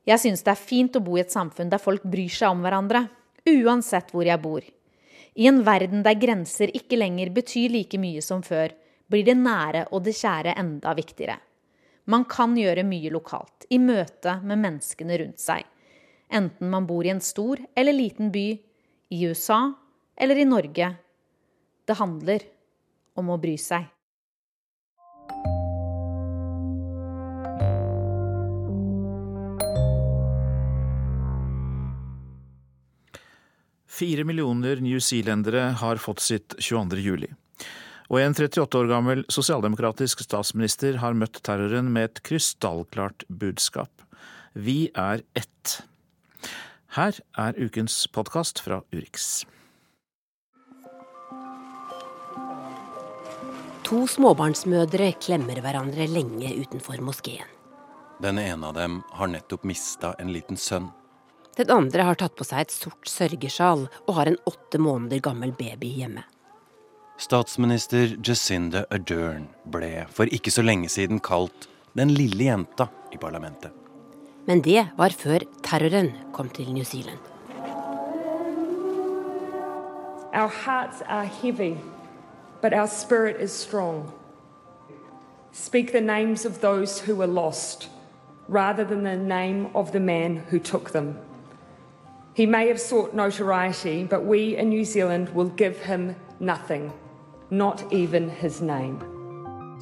[SPEAKER 4] Jeg syns det er fint å bo i et samfunn der folk bryr seg om hverandre, uansett hvor jeg bor. I en verden der grenser ikke lenger betyr like mye som før, blir det nære og det kjære enda viktigere. Man kan gjøre mye lokalt, i møte med menneskene rundt seg. Enten man bor i en stor eller liten by, i USA eller i Norge. Det handler om å bry seg.
[SPEAKER 2] Fire millioner newzealendere har fått sitt 22. juli. Og en 38 år gammel sosialdemokratisk statsminister har møtt terroren med et krystallklart budskap. Vi er ett. Her er ukens podkast fra Urix.
[SPEAKER 14] To småbarnsmødre klemmer hverandre lenge utenfor moskeen.
[SPEAKER 15] Den ene av dem har nettopp mista en liten sønn.
[SPEAKER 14] Den andre har tatt på seg et sort sørgesjal og har en åtte måneder gammel baby hjemme.
[SPEAKER 15] Statsminister Jacinda Ardern ble for ikke så lenge siden kalt 'den lille jenta' i parlamentet.
[SPEAKER 14] Men det var før terroren kom til New Zealand.
[SPEAKER 16] Our hearts are heavy, but our spirit is strong. Speak the names of those who were lost, rather than the name of the man who took them. He may have sought notoriety, but we in New Zealand will give him nothing. Not even his name.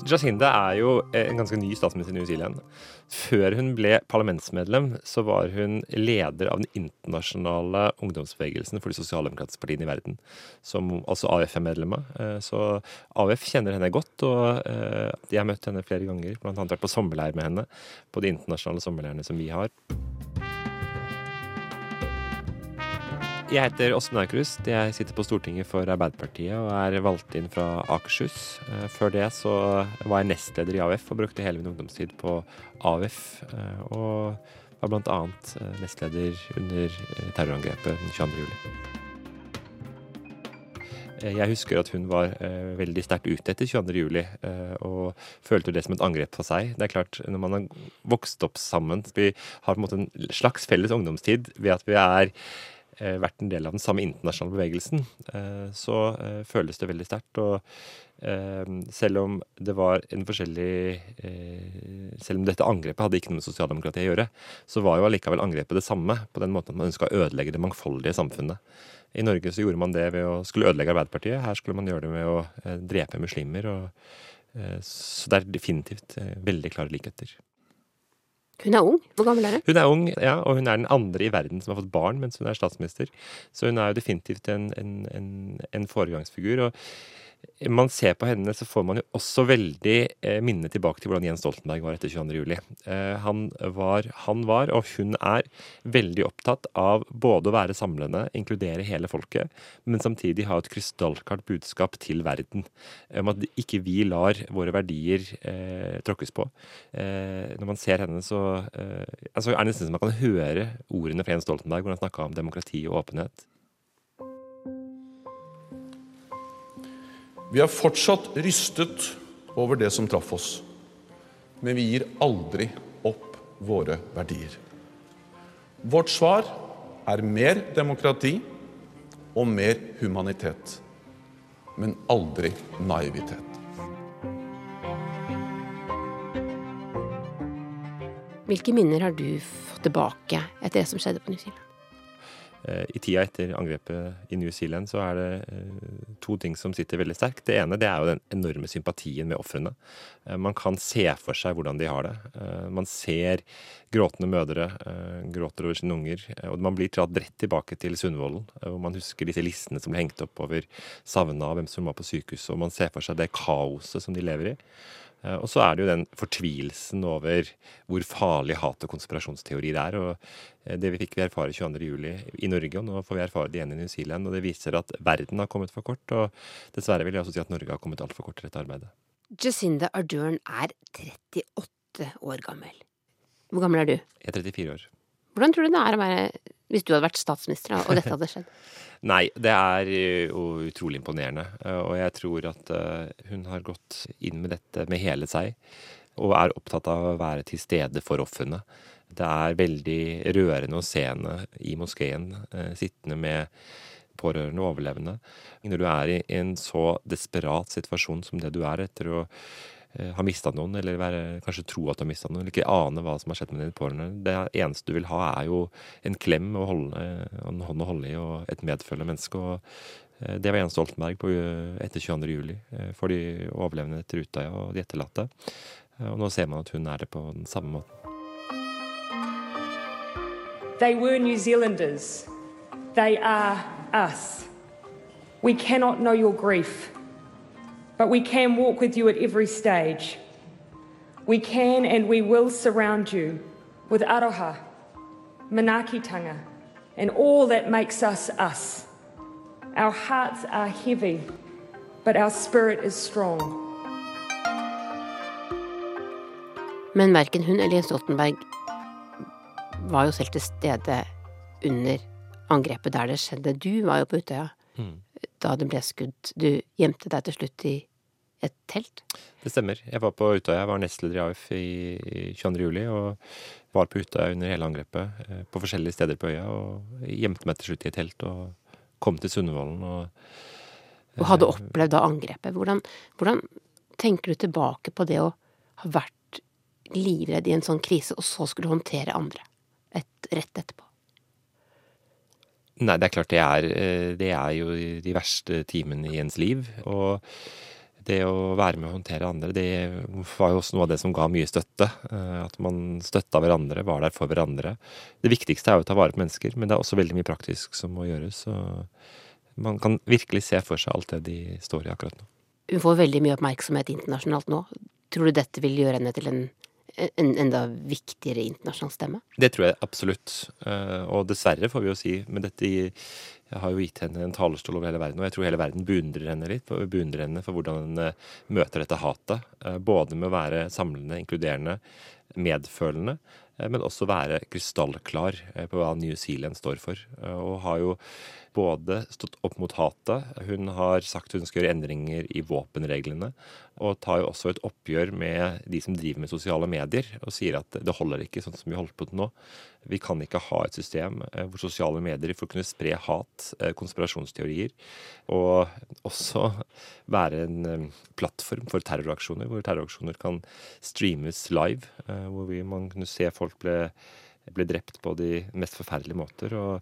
[SPEAKER 17] Jacinda er jo en ganske ny statsminister i New Zealand. Før hun ble parlamentsmedlem, så var hun leder av den internasjonale ungdomsbevegelsen for de sosialdemokratiske partiene i verden, som også AUF er medlem av. Eh, så AUF kjenner henne godt, og eh, de har møtt henne flere ganger. Blant annet vært på sommerleir med henne på de internasjonale sommerleirene som vi har. Jeg heter Åsmund Aukrust. Jeg sitter på Stortinget for Arbeiderpartiet og er valgt inn fra Akershus. Eh, før det så var jeg nestleder i AUF og brukte hele min ungdomstid på AUF. Eh, og var bl.a. Eh, nestleder under terrorangrepet den 22. juli. Jeg husker at hun var veldig sterkt ute etter 22.07. Eh, og følte det som et angrep på seg. Det er klart, når man har vokst opp sammen Vi har på en måte en slags felles ungdomstid ved at vi er vært en del av den samme internasjonale bevegelsen, eh, så eh, føles det veldig sterkt. Og selv om det var en forskjellig Selv om dette angrepet hadde ikke noe med sosialdemokratiet å gjøre, så var jo allikevel angrepet det samme, på den måten at man ønska å ødelegge det mangfoldige samfunnet. I Norge så gjorde man det ved å skulle ødelegge Arbeiderpartiet. Her skulle man gjøre det med å drepe muslimer. Og, så det er definitivt veldig klare likheter.
[SPEAKER 14] Hun er ung. Hvor gammel er hun?
[SPEAKER 17] Hun er ung, ja, og hun er den andre i verden som har fått barn mens hun er statsminister. Så hun er jo definitivt en, en, en, en foregangsfigur. og man ser på henne, så får man jo også veldig eh, minne tilbake til hvordan Jens Stoltenberg var etter 22.07. Eh, han, var, han var, og hun er, veldig opptatt av både å være samlende, inkludere hele folket, men samtidig ha et krystallklart budskap til verden om at ikke vi lar våre verdier eh, tråkkes på. Eh, når man ser henne, så eh, altså er det nesten som man kan høre ordene fra Jens Stoltenberg, hvor han snakka om demokrati og åpenhet.
[SPEAKER 18] Vi er fortsatt rystet over det som traff oss, men vi gir aldri opp våre verdier. Vårt svar er mer demokrati og mer humanitet, men aldri naivitet.
[SPEAKER 14] Hvilke minner har du fått tilbake etter det som skjedde på New Zealand?
[SPEAKER 17] Eh, I tida etter angrepet i New Zealand så er det eh, to ting som sitter veldig sterkt. Det ene det er jo den enorme sympatien med ofrene. Eh, man kan se for seg hvordan de har det. Man ser gråtende mødre gråter over sine unger. Og man blir dratt rett tilbake til Sundvolden, hvor man husker disse listene som ble hengt opp over savna hvem som var på sykehuset, og man ser for seg det kaoset som de lever i. Eh, og så er det jo den fortvilelsen over hvor farlig hat og konspirasjonsteorier er. og eh, Det vi fikk vi erfare 22.07. i Norge, og nå får vi erfare det igjen i New Zealand. og Det viser at verden har kommet for kort, og dessverre vil jeg også si at Norge har kommet altfor kort til dette arbeidet.
[SPEAKER 14] Jacinda Ardern er 38 år gammel. Hvor gammel er du?
[SPEAKER 17] Jeg er 34 år.
[SPEAKER 14] Hvordan tror du det er å være hvis du hadde vært statsminister og dette hadde skjedd?
[SPEAKER 17] Nei, det er jo utrolig imponerende. Og jeg tror at hun har gått inn med dette med hele seg. Og er opptatt av å være til stede for ofrene. Det er veldig rørende å se henne i moskeen sittende med pårørende og overlevende. Når du er i en så desperat situasjon som det du er etter å eh, ha mista noen, eller være, kanskje tro at du har mista noen, eller ikke ane hva som har skjedd med dine pårørende. Det eneste du vil ha, er jo en klem og holde, en hånd å holde i, og et medfølende menneske. og eh, det var Jens Stoltenberg på, eh, etter 22.07. for de overlevende etter Utøya og de etterlatte. Og nå ser man at hun er det på den samme måten.
[SPEAKER 16] They were New Zealanders. They are us. We cannot know your grief, but we can walk with you at every stage. We can and we will surround you with aroha, manakitanga, and all that makes us us. Our hearts are heavy, but our spirit is strong.
[SPEAKER 14] Men verken hun eller Jens Stoltenberg var jo selv til stede under angrepet der det skjedde. Du var jo på Utøya mm. da det ble skudd. Du gjemte deg til slutt i et telt?
[SPEAKER 17] Det stemmer. Jeg var på Utøya. Jeg var nestleder i AUF i 22. juli. Og var på Utøya under hele angrepet eh, på forskjellige steder på øya. Og gjemte meg til slutt i et telt og kom til Sundvolden og
[SPEAKER 14] Og hadde opplevd da angrepet. Hvordan, hvordan tenker du tilbake på det å ha vært livredd i en sånn krise, og så skulle håndtere andre et, rett etterpå?
[SPEAKER 17] Nei, det er klart det er, eh, det er jo de verste timene i ens liv. Og det å være med å håndtere andre, det var jo også noe av det som ga mye støtte. Eh, at man støtta hverandre, var der for hverandre. Det viktigste er jo å ta vare på mennesker, men det er også veldig mye praktisk som må gjøres. Så man kan virkelig se for seg alt det de står i akkurat nå.
[SPEAKER 14] Hun får veldig mye oppmerksomhet internasjonalt nå. Tror du dette vil gjøre henne til en en enda viktigere internasjonal stemme?
[SPEAKER 17] Det tror jeg absolutt. Eh, og dessverre, får vi jo si. Men dette har jo gitt henne en talerstol over hele verden. Og jeg tror hele verden beundrer henne litt. Beundrer henne for hvordan hun eh, møter dette hatet. Eh, både med å være samlende, inkluderende, medfølende. Men også være krystallklar på hva New Zealand står for. Og har jo både stått opp mot hatet, hun har sagt hun skal gjøre endringer i våpenreglene, og tar jo også et oppgjør med de som driver med sosiale medier, og sier at det holder ikke sånn som vi holder på til nå. Vi kan ikke ha et system eh, hvor sosiale medier får kunne spre hat, eh, konspirasjonsteorier, og også være en eh, plattform for terroraksjoner, hvor terroraksjoner kan streames live, hvor man kunne se folk ble ble drept på de mest forferdelige måter. Og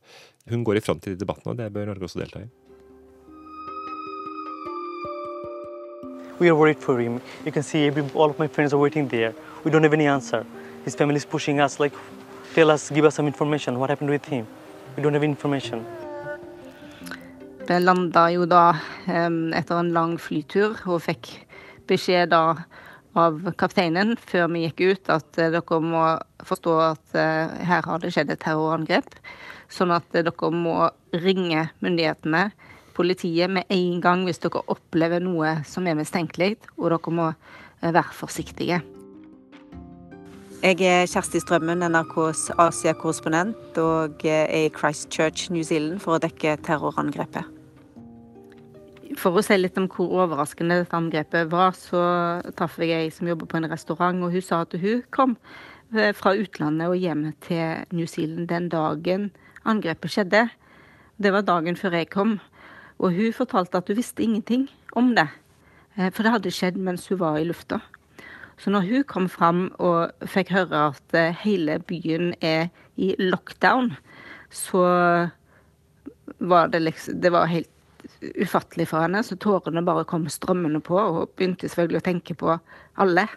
[SPEAKER 17] hun går i front i de debattene, og det bør Norge også delta i.
[SPEAKER 19] We are worried for him. You can see every, all of my friends are waiting there. We don't have any answer. His family is pushing us, like, tell us, give us some information. What happened with him? We don't have information.
[SPEAKER 20] Vi landa jo da um, etter en lang flytur og fikk beskjed da av kapteinen før vi gikk ut at uh, dere må forstå at uh, her har det skjedd et terrorangrep. Sånn at uh, dere må ringe myndighetene, politiet, med en gang hvis dere opplever noe som er mistenkelig, og dere må være forsiktige.
[SPEAKER 21] Jeg er Kjersti Strømmen, NRKs Asia-korrespondent, og er i Christchurch, New Zealand for å dekke terrorangrepet.
[SPEAKER 20] For å si litt om hvor overraskende dette angrepet var, så traff jeg ei som jobber på en restaurant, og hun sa at hun kom eh, fra utlandet og hjem til New Zealand den dagen angrepet skjedde. Det var dagen før jeg kom. Og hun fortalte at hun visste ingenting om det. Eh, for det hadde skjedd mens hun var i lufta. Så når hun kom fram og fikk høre at eh, hele byen er i lockdown, så var det liksom Det var helt ufattelig for henne, så tårene bare kom strømmende på. Og begynte selvfølgelig å tenke på alle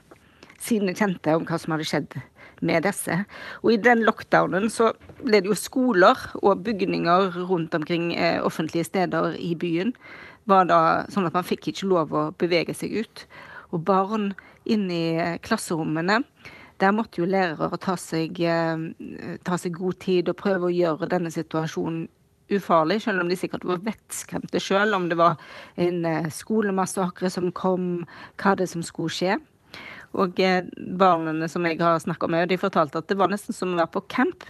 [SPEAKER 20] sine kjente om hva som hadde skjedd med disse. Og i den lockdownen så ble det jo skoler og bygninger rundt omkring eh, offentlige steder i byen. var da sånn at man fikk ikke lov å bevege seg ut. Og barn inne i eh, klasserommene der måtte jo lærere ta seg, eh, ta seg god tid og prøve å gjøre denne situasjonen ufarlig, selv om de sikkert var vettskremte sjøl, om det var en eh, skolemassakre som kom, hva det som skulle skje. Og eh, barna som jeg har snakka med, de fortalte at det var nesten som å være på camp.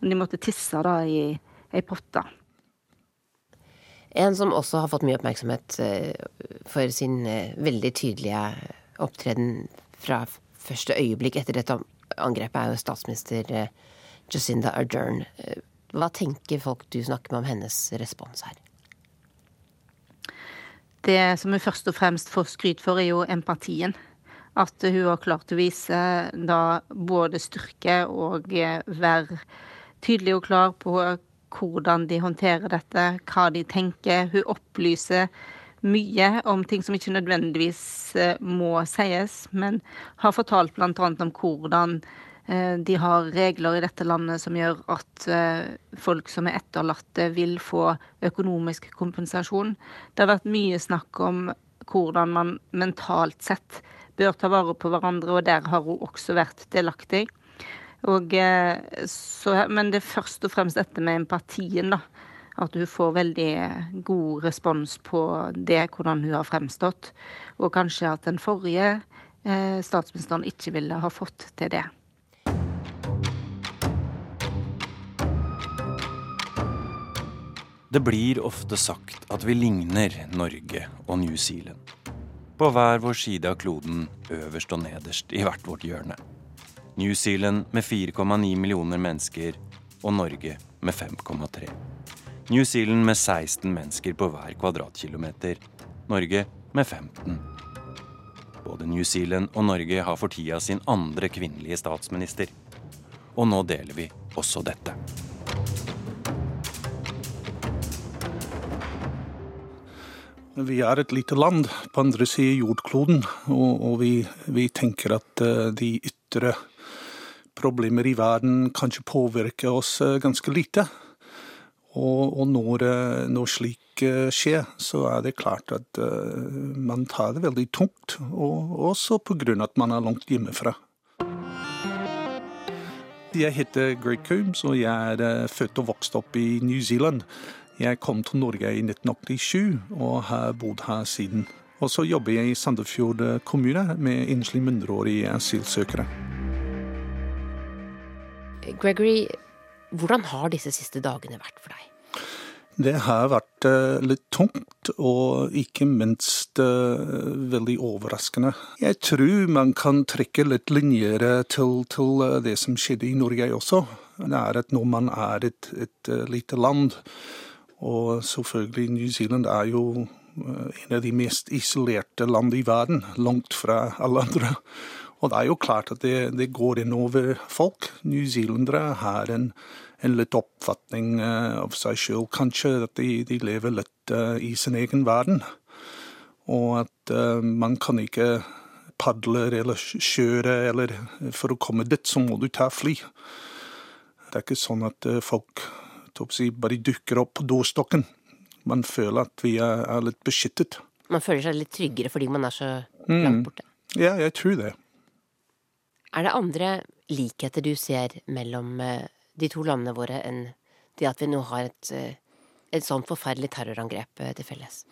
[SPEAKER 20] Men de måtte tisse da i ei potte.
[SPEAKER 14] En som også har fått mye oppmerksomhet eh, for sin veldig tydelige opptreden fra første øyeblikk etter dette angrepet, er jo statsminister Jacinda Ardern. Hva tenker folk du snakker med om hennes respons her?
[SPEAKER 20] Det som hun først og fremst får skryt for, er jo empatien. At hun har klart å vise da både styrke og eh, være tydelig og klar på hvordan de håndterer dette, hva de tenker. Hun opplyser mye om ting som ikke nødvendigvis eh, må sies, men har fortalt bl.a. om hvordan de har regler i dette landet som gjør at eh, folk som er etterlatte, vil få økonomisk kompensasjon. Det har vært mye snakk om hvordan man mentalt sett bør ta vare på hverandre, og der har hun også vært delaktig. Og, eh, så, men det er først og fremst dette med empatien, da. At hun får veldig god respons på det, hvordan hun har fremstått. Og kanskje at den forrige eh, statsministeren ikke ville ha fått til det.
[SPEAKER 15] Det blir ofte sagt at vi ligner Norge og New Zealand. På hver vår side av kloden, øverst og nederst i hvert vårt hjørne. New Zealand med 4,9 millioner mennesker og Norge med 5,3. New Zealand med 16 mennesker på hver kvadratkilometer. Norge med 15. Både New Zealand og Norge har for tida sin andre kvinnelige statsminister. Og nå deler vi også dette.
[SPEAKER 22] Vi er et lite land på andre siden av jordkloden, og, og vi, vi, tenker at uh, de ytre problemer i verden kanskje påvirker oss uh, ganske lite. Og, og når, uh, når slik skjer, så er det klart at man tar det veldig tungt. Og også pga. at man er langt hjemmefra. Jeg heter Greg Coombs, og jeg er født og vokst opp i New Zealand. Jeg kom til Norge i 1987 og har bodd her siden. Og så jobber jeg i Sandefjord kommune med enslige mindreårige asylsøkere.
[SPEAKER 14] Gregory, hvordan har disse siste dagene vært for deg?
[SPEAKER 22] Det har vært uh, litt tungt, og ikke minst uh, veldig overraskende. Jeg tror man kan trekke litt linjer til, til uh, det som skjedde i Norge også. Det er at når man er et, et lite land, og selvfølgelig, New Zealand er jo eh, en av de mest isolerte land i verden, langt fra alle andre. Og det er jo klart at det, det går inn over folk. Newzealendere har en, en litt oppfatning uh, av seg sjøl, kanskje, at de, de lever litt uh, i sin egen verden. Og at man kan ikke padle eller kjøre, eller for å komme dit, så må du ta fly. Det er ikke sånn at folk bare dukker opp på dørstokken. Man føler at vi er, er, litt beskyttet.
[SPEAKER 14] Man føler seg litt tryggere fordi man er så
[SPEAKER 22] mm.
[SPEAKER 14] langt borte?
[SPEAKER 22] Ja, jeg tror det.
[SPEAKER 14] Er det andre likheter du ser mellom eh, de to landene våre enn det at vi nå har et, eh, et sånt forferdelig terrorangrep eh, til felles?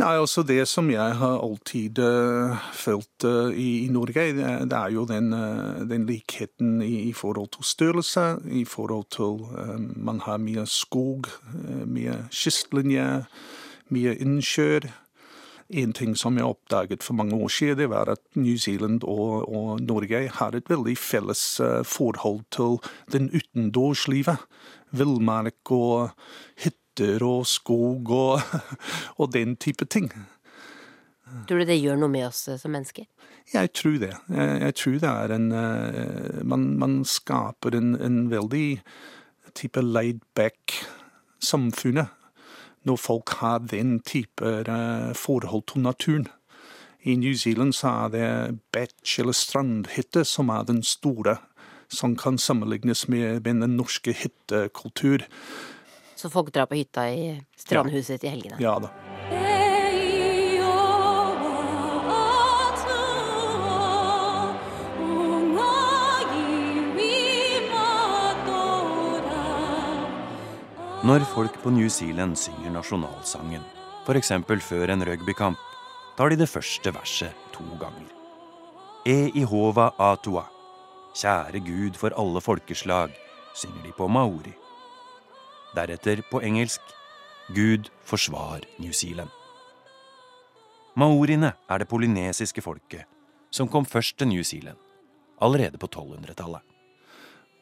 [SPEAKER 22] Nei, altså Det som jeg har alltid uh, følt uh, i, i, Norge, det, det, er jo den, uh, den likheten i, i, forhold til størrelse, i forhold til Man har mye skog, mye kystlinje, mye innsjøer. En ting som jeg oppdaget for mange år siden, det var at New Zealand og, og Norge har et veldig felles forhold til den utendørslivet. Villmark og hytter hytter og skog og, og den type ting.
[SPEAKER 14] Tror du det gjør noe med oss eh, som mennesker?
[SPEAKER 22] Jeg tror det. Jeg, jeg tror det er en uh, man, man, skaper en, en veldig type laid back samfunnet når folk har den type uh, forhold til naturen. I New Zealand så er det beach eller strandhytte som er den store, som kan sammenlignes med, med den norske hyttekultur.
[SPEAKER 14] Så folk drar på hytta i strandhuset ja. i helgene.
[SPEAKER 22] Ja da.
[SPEAKER 15] Når folk på New Zealand synger nasjonalsangen, f.eks. før en rugbykamp, tar de det første verset to ganger. E ihova atua. Kjære Gud for alle folkeslag, synger de på maori. Deretter på engelsk Gud forsvar New Zealand. Maoriene er det polynesiske folket som kom først til New Zealand, allerede på 1200-tallet.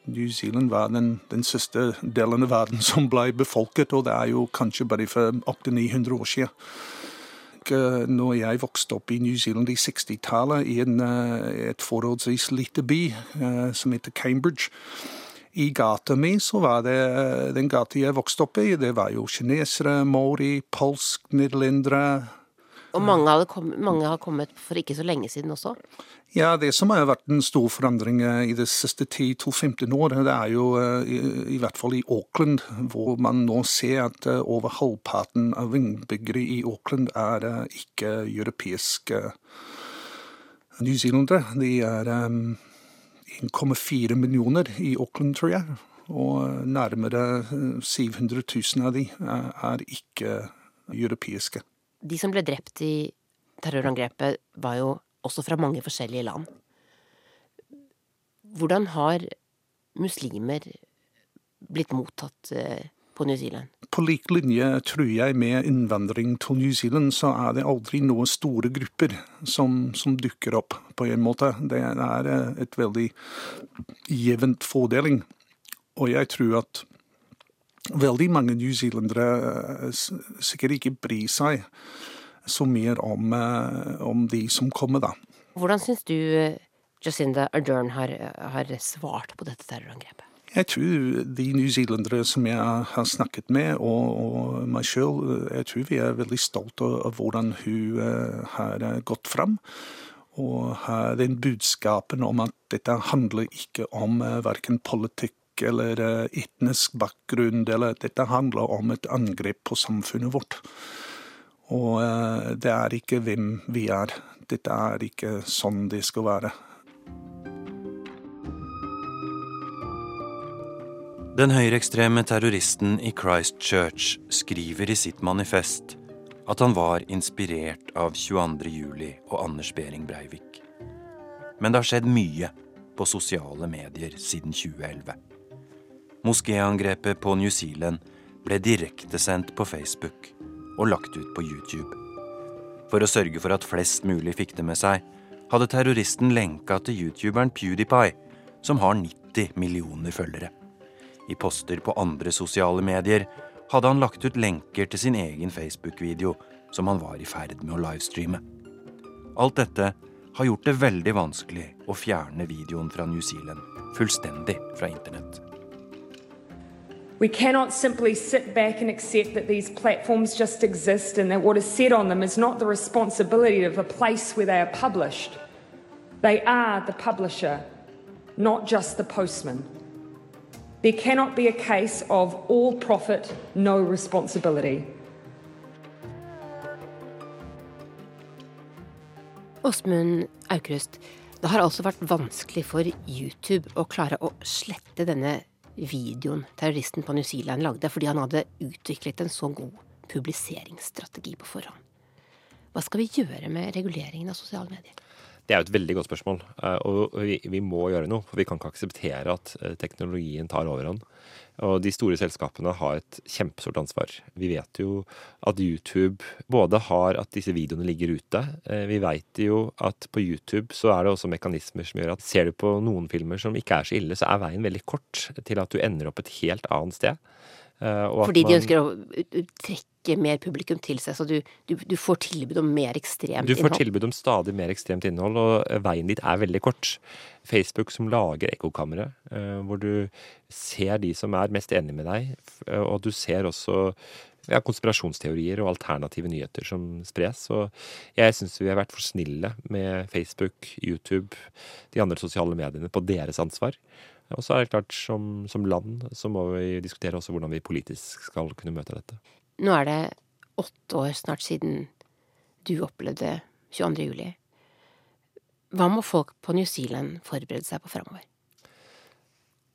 [SPEAKER 22] New Zealand var den, den siste delen av verden som ble befolket, og det er jo kanskje bare for 800-900 år siden. Når jeg vokste opp i New Zealand i 60-tallet, i en, eh, et forholdsvis lite by eh, som heter Cambridge i gata mi så var det eh, den gata jeg vokste opp i, det var jo kinesere, maori, polsk, nederlendere.
[SPEAKER 14] Og mange, kom, mange har kommet for ikke så lenge siden også?
[SPEAKER 22] Ja, det som har vært en stor forandring eh, i de siste 10-15 årene, det er jo eh, i, i, hvert fall i Auckland, hvor man nå ser at over halvparten av innbyggere i Auckland er ikke europeiske newzealendere. De er 1,4 millioner i Auckland, tror jeg. Og nærmere 700 000 av de er ikke europeiske.
[SPEAKER 14] De som ble drept i terrorangrepet, var jo også fra mange forskjellige land. Hvordan har muslimer blitt mottatt eh, på New Zealand?
[SPEAKER 22] På lik linje, tror jeg, med innvandring til New Zealand, så er det aldri noen store grupper som, som dukker opp, på en måte. Det er eh, et veldig jevnt fordeling. Og jeg tror at veldig mange newzealendere eh, sikkert ikke bryr seg så mye om, eh, om de som kommer, da.
[SPEAKER 14] Hvordan syns du Jacinda Ardern har, har svart på dette terrorangrepet?
[SPEAKER 22] Jeg tror de newzealendere som jeg har snakket med, og, og meg sjøl, jeg tror vi er veldig stolte av hvordan hun uh, har gått fram. Og har den budskapen om at dette handler ikke om uh, verken politikk eller etnisk bakgrunn, eller dette handler om et angrep på samfunnet vårt. Og det er ikke hvem vi er. Dette er ikke sånn det skal være.
[SPEAKER 15] Den høyreekstreme terroristen i Christchurch skriver i sitt manifest at han var inspirert av 22.07. og Anders Behring Breivik. Men det har skjedd mye på sosiale medier siden 2011. Moskéangrepet på New Zealand ble direktesendt på Facebook og lagt ut på YouTube. For å sørge for at flest mulig fikk det med seg, hadde terroristen lenka til youtuberen PewDiePie, som har 90 millioner følgere. I poster på andre sosiale medier hadde han lagt ut lenker til sin egen Facebook-video som han var i ferd med å livestreame. Alt dette har gjort det veldig vanskelig å fjerne videoen fra New Zealand fullstendig fra internett.
[SPEAKER 16] We cannot simply sit back and accept that these platforms just exist and that what is said on them is not the responsibility of the place where they are published. They are the publisher, not just the postman. There cannot be a case of all profit, no responsibility.
[SPEAKER 14] Åsmund Aukrust, det har altså vært vanskelig for YouTube å klare å slette denne videoen terroristen på New Zealand lagde, fordi han hadde utviklet en så god publiseringsstrategi på forhånd. Hva skal vi gjøre med reguleringen av sosiale medier?
[SPEAKER 17] Det er jo et veldig godt spørsmål. Eh, og vi, vi, må gjøre noe. For vi kan ikke akseptere at eh, teknologien tar overhånd. Og de store selskapene har et kjempestort ansvar. Vi vet jo at YouTube både har at disse videoene ligger ute. Eh, vi vet jo at på YouTube så er det også mekanismer som gjør at ser du på noen filmer som ikke er så ille, så er veien veldig kort til at du ender opp et helt annet sted.
[SPEAKER 14] Fordi de ønsker å trekke mer publikum til seg, så du, du, du får tilbud om mer ekstremt innhold?
[SPEAKER 17] Du får tilbud om stadig mer ekstremt innhold, og veien dit er veldig kort. Facebook som lager ekkokamre, eh, hvor du ser de som er mest enige med deg, og du ser også ja, konspirasjonsteorier og alternative nyheter som spres. Og jeg syns vi har vært for snille med Facebook, YouTube, de andre sosiale mediene på deres ansvar. Og så er det klart, som, som land så må vi diskutere også hvordan vi politisk skal kunne møte dette.
[SPEAKER 14] Nå er det åtte år snart siden du opplevde 22. juli. Hva må folk på New Zealand forberede seg på framover?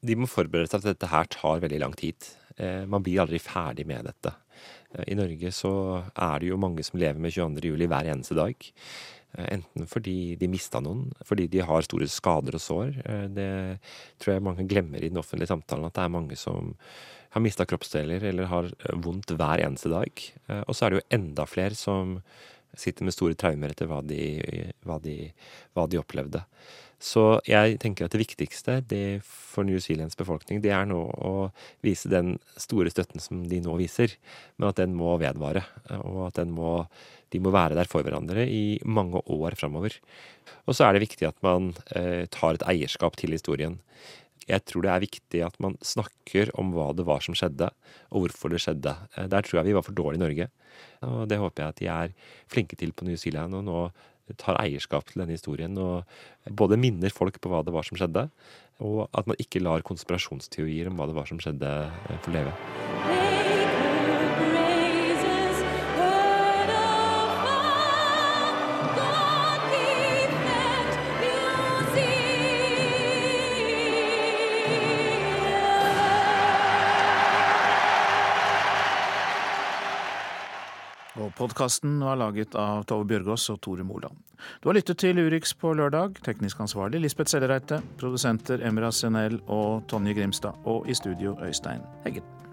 [SPEAKER 17] De må forberede seg til at dette her tar veldig lang tid. Eh, man blir aldri ferdig med dette. Eh, I Norge så er det jo mange som lever med 22. juli hver eneste dag. Enten fordi de mista noen, fordi de har store skader og sår. Det tror jeg mange glemmer i den offentlige samtalen, at det er mange som har mista kroppsdeler eller har vondt hver eneste dag. Og så er det jo enda flere som sitter med store traumer etter hva de, hva de, hva de opplevde. Så jeg tenker at det viktigste det for New Zealands befolkning, det er nå å vise den store støtten som de nå viser, men at den må vedvare. Og at må, de må være der for hverandre i mange år framover. Og så er det viktig at man eh, tar et eierskap til historien. Jeg tror det er viktig at man snakker om hva det var som skjedde, og hvorfor det skjedde. Eh, der tror jeg vi var for dårlige i Norge. Og det håper jeg at de er flinke til på New Zealand. og nå tar eierskap til denne historien og både minner folk på hva det var som skjedde, og at man ikke lar konspirasjonsteorier om hva det var som skjedde, eh, få leve.
[SPEAKER 2] Podkasten var laget av Tove Bjørgaas og Tore Moland. Du har lyttet til Urix på lørdag. Teknisk ansvarlig Lisbeth Sellereite. Produsenter Emra Senel og Tonje Grimstad. Og i studio Øystein Heggen.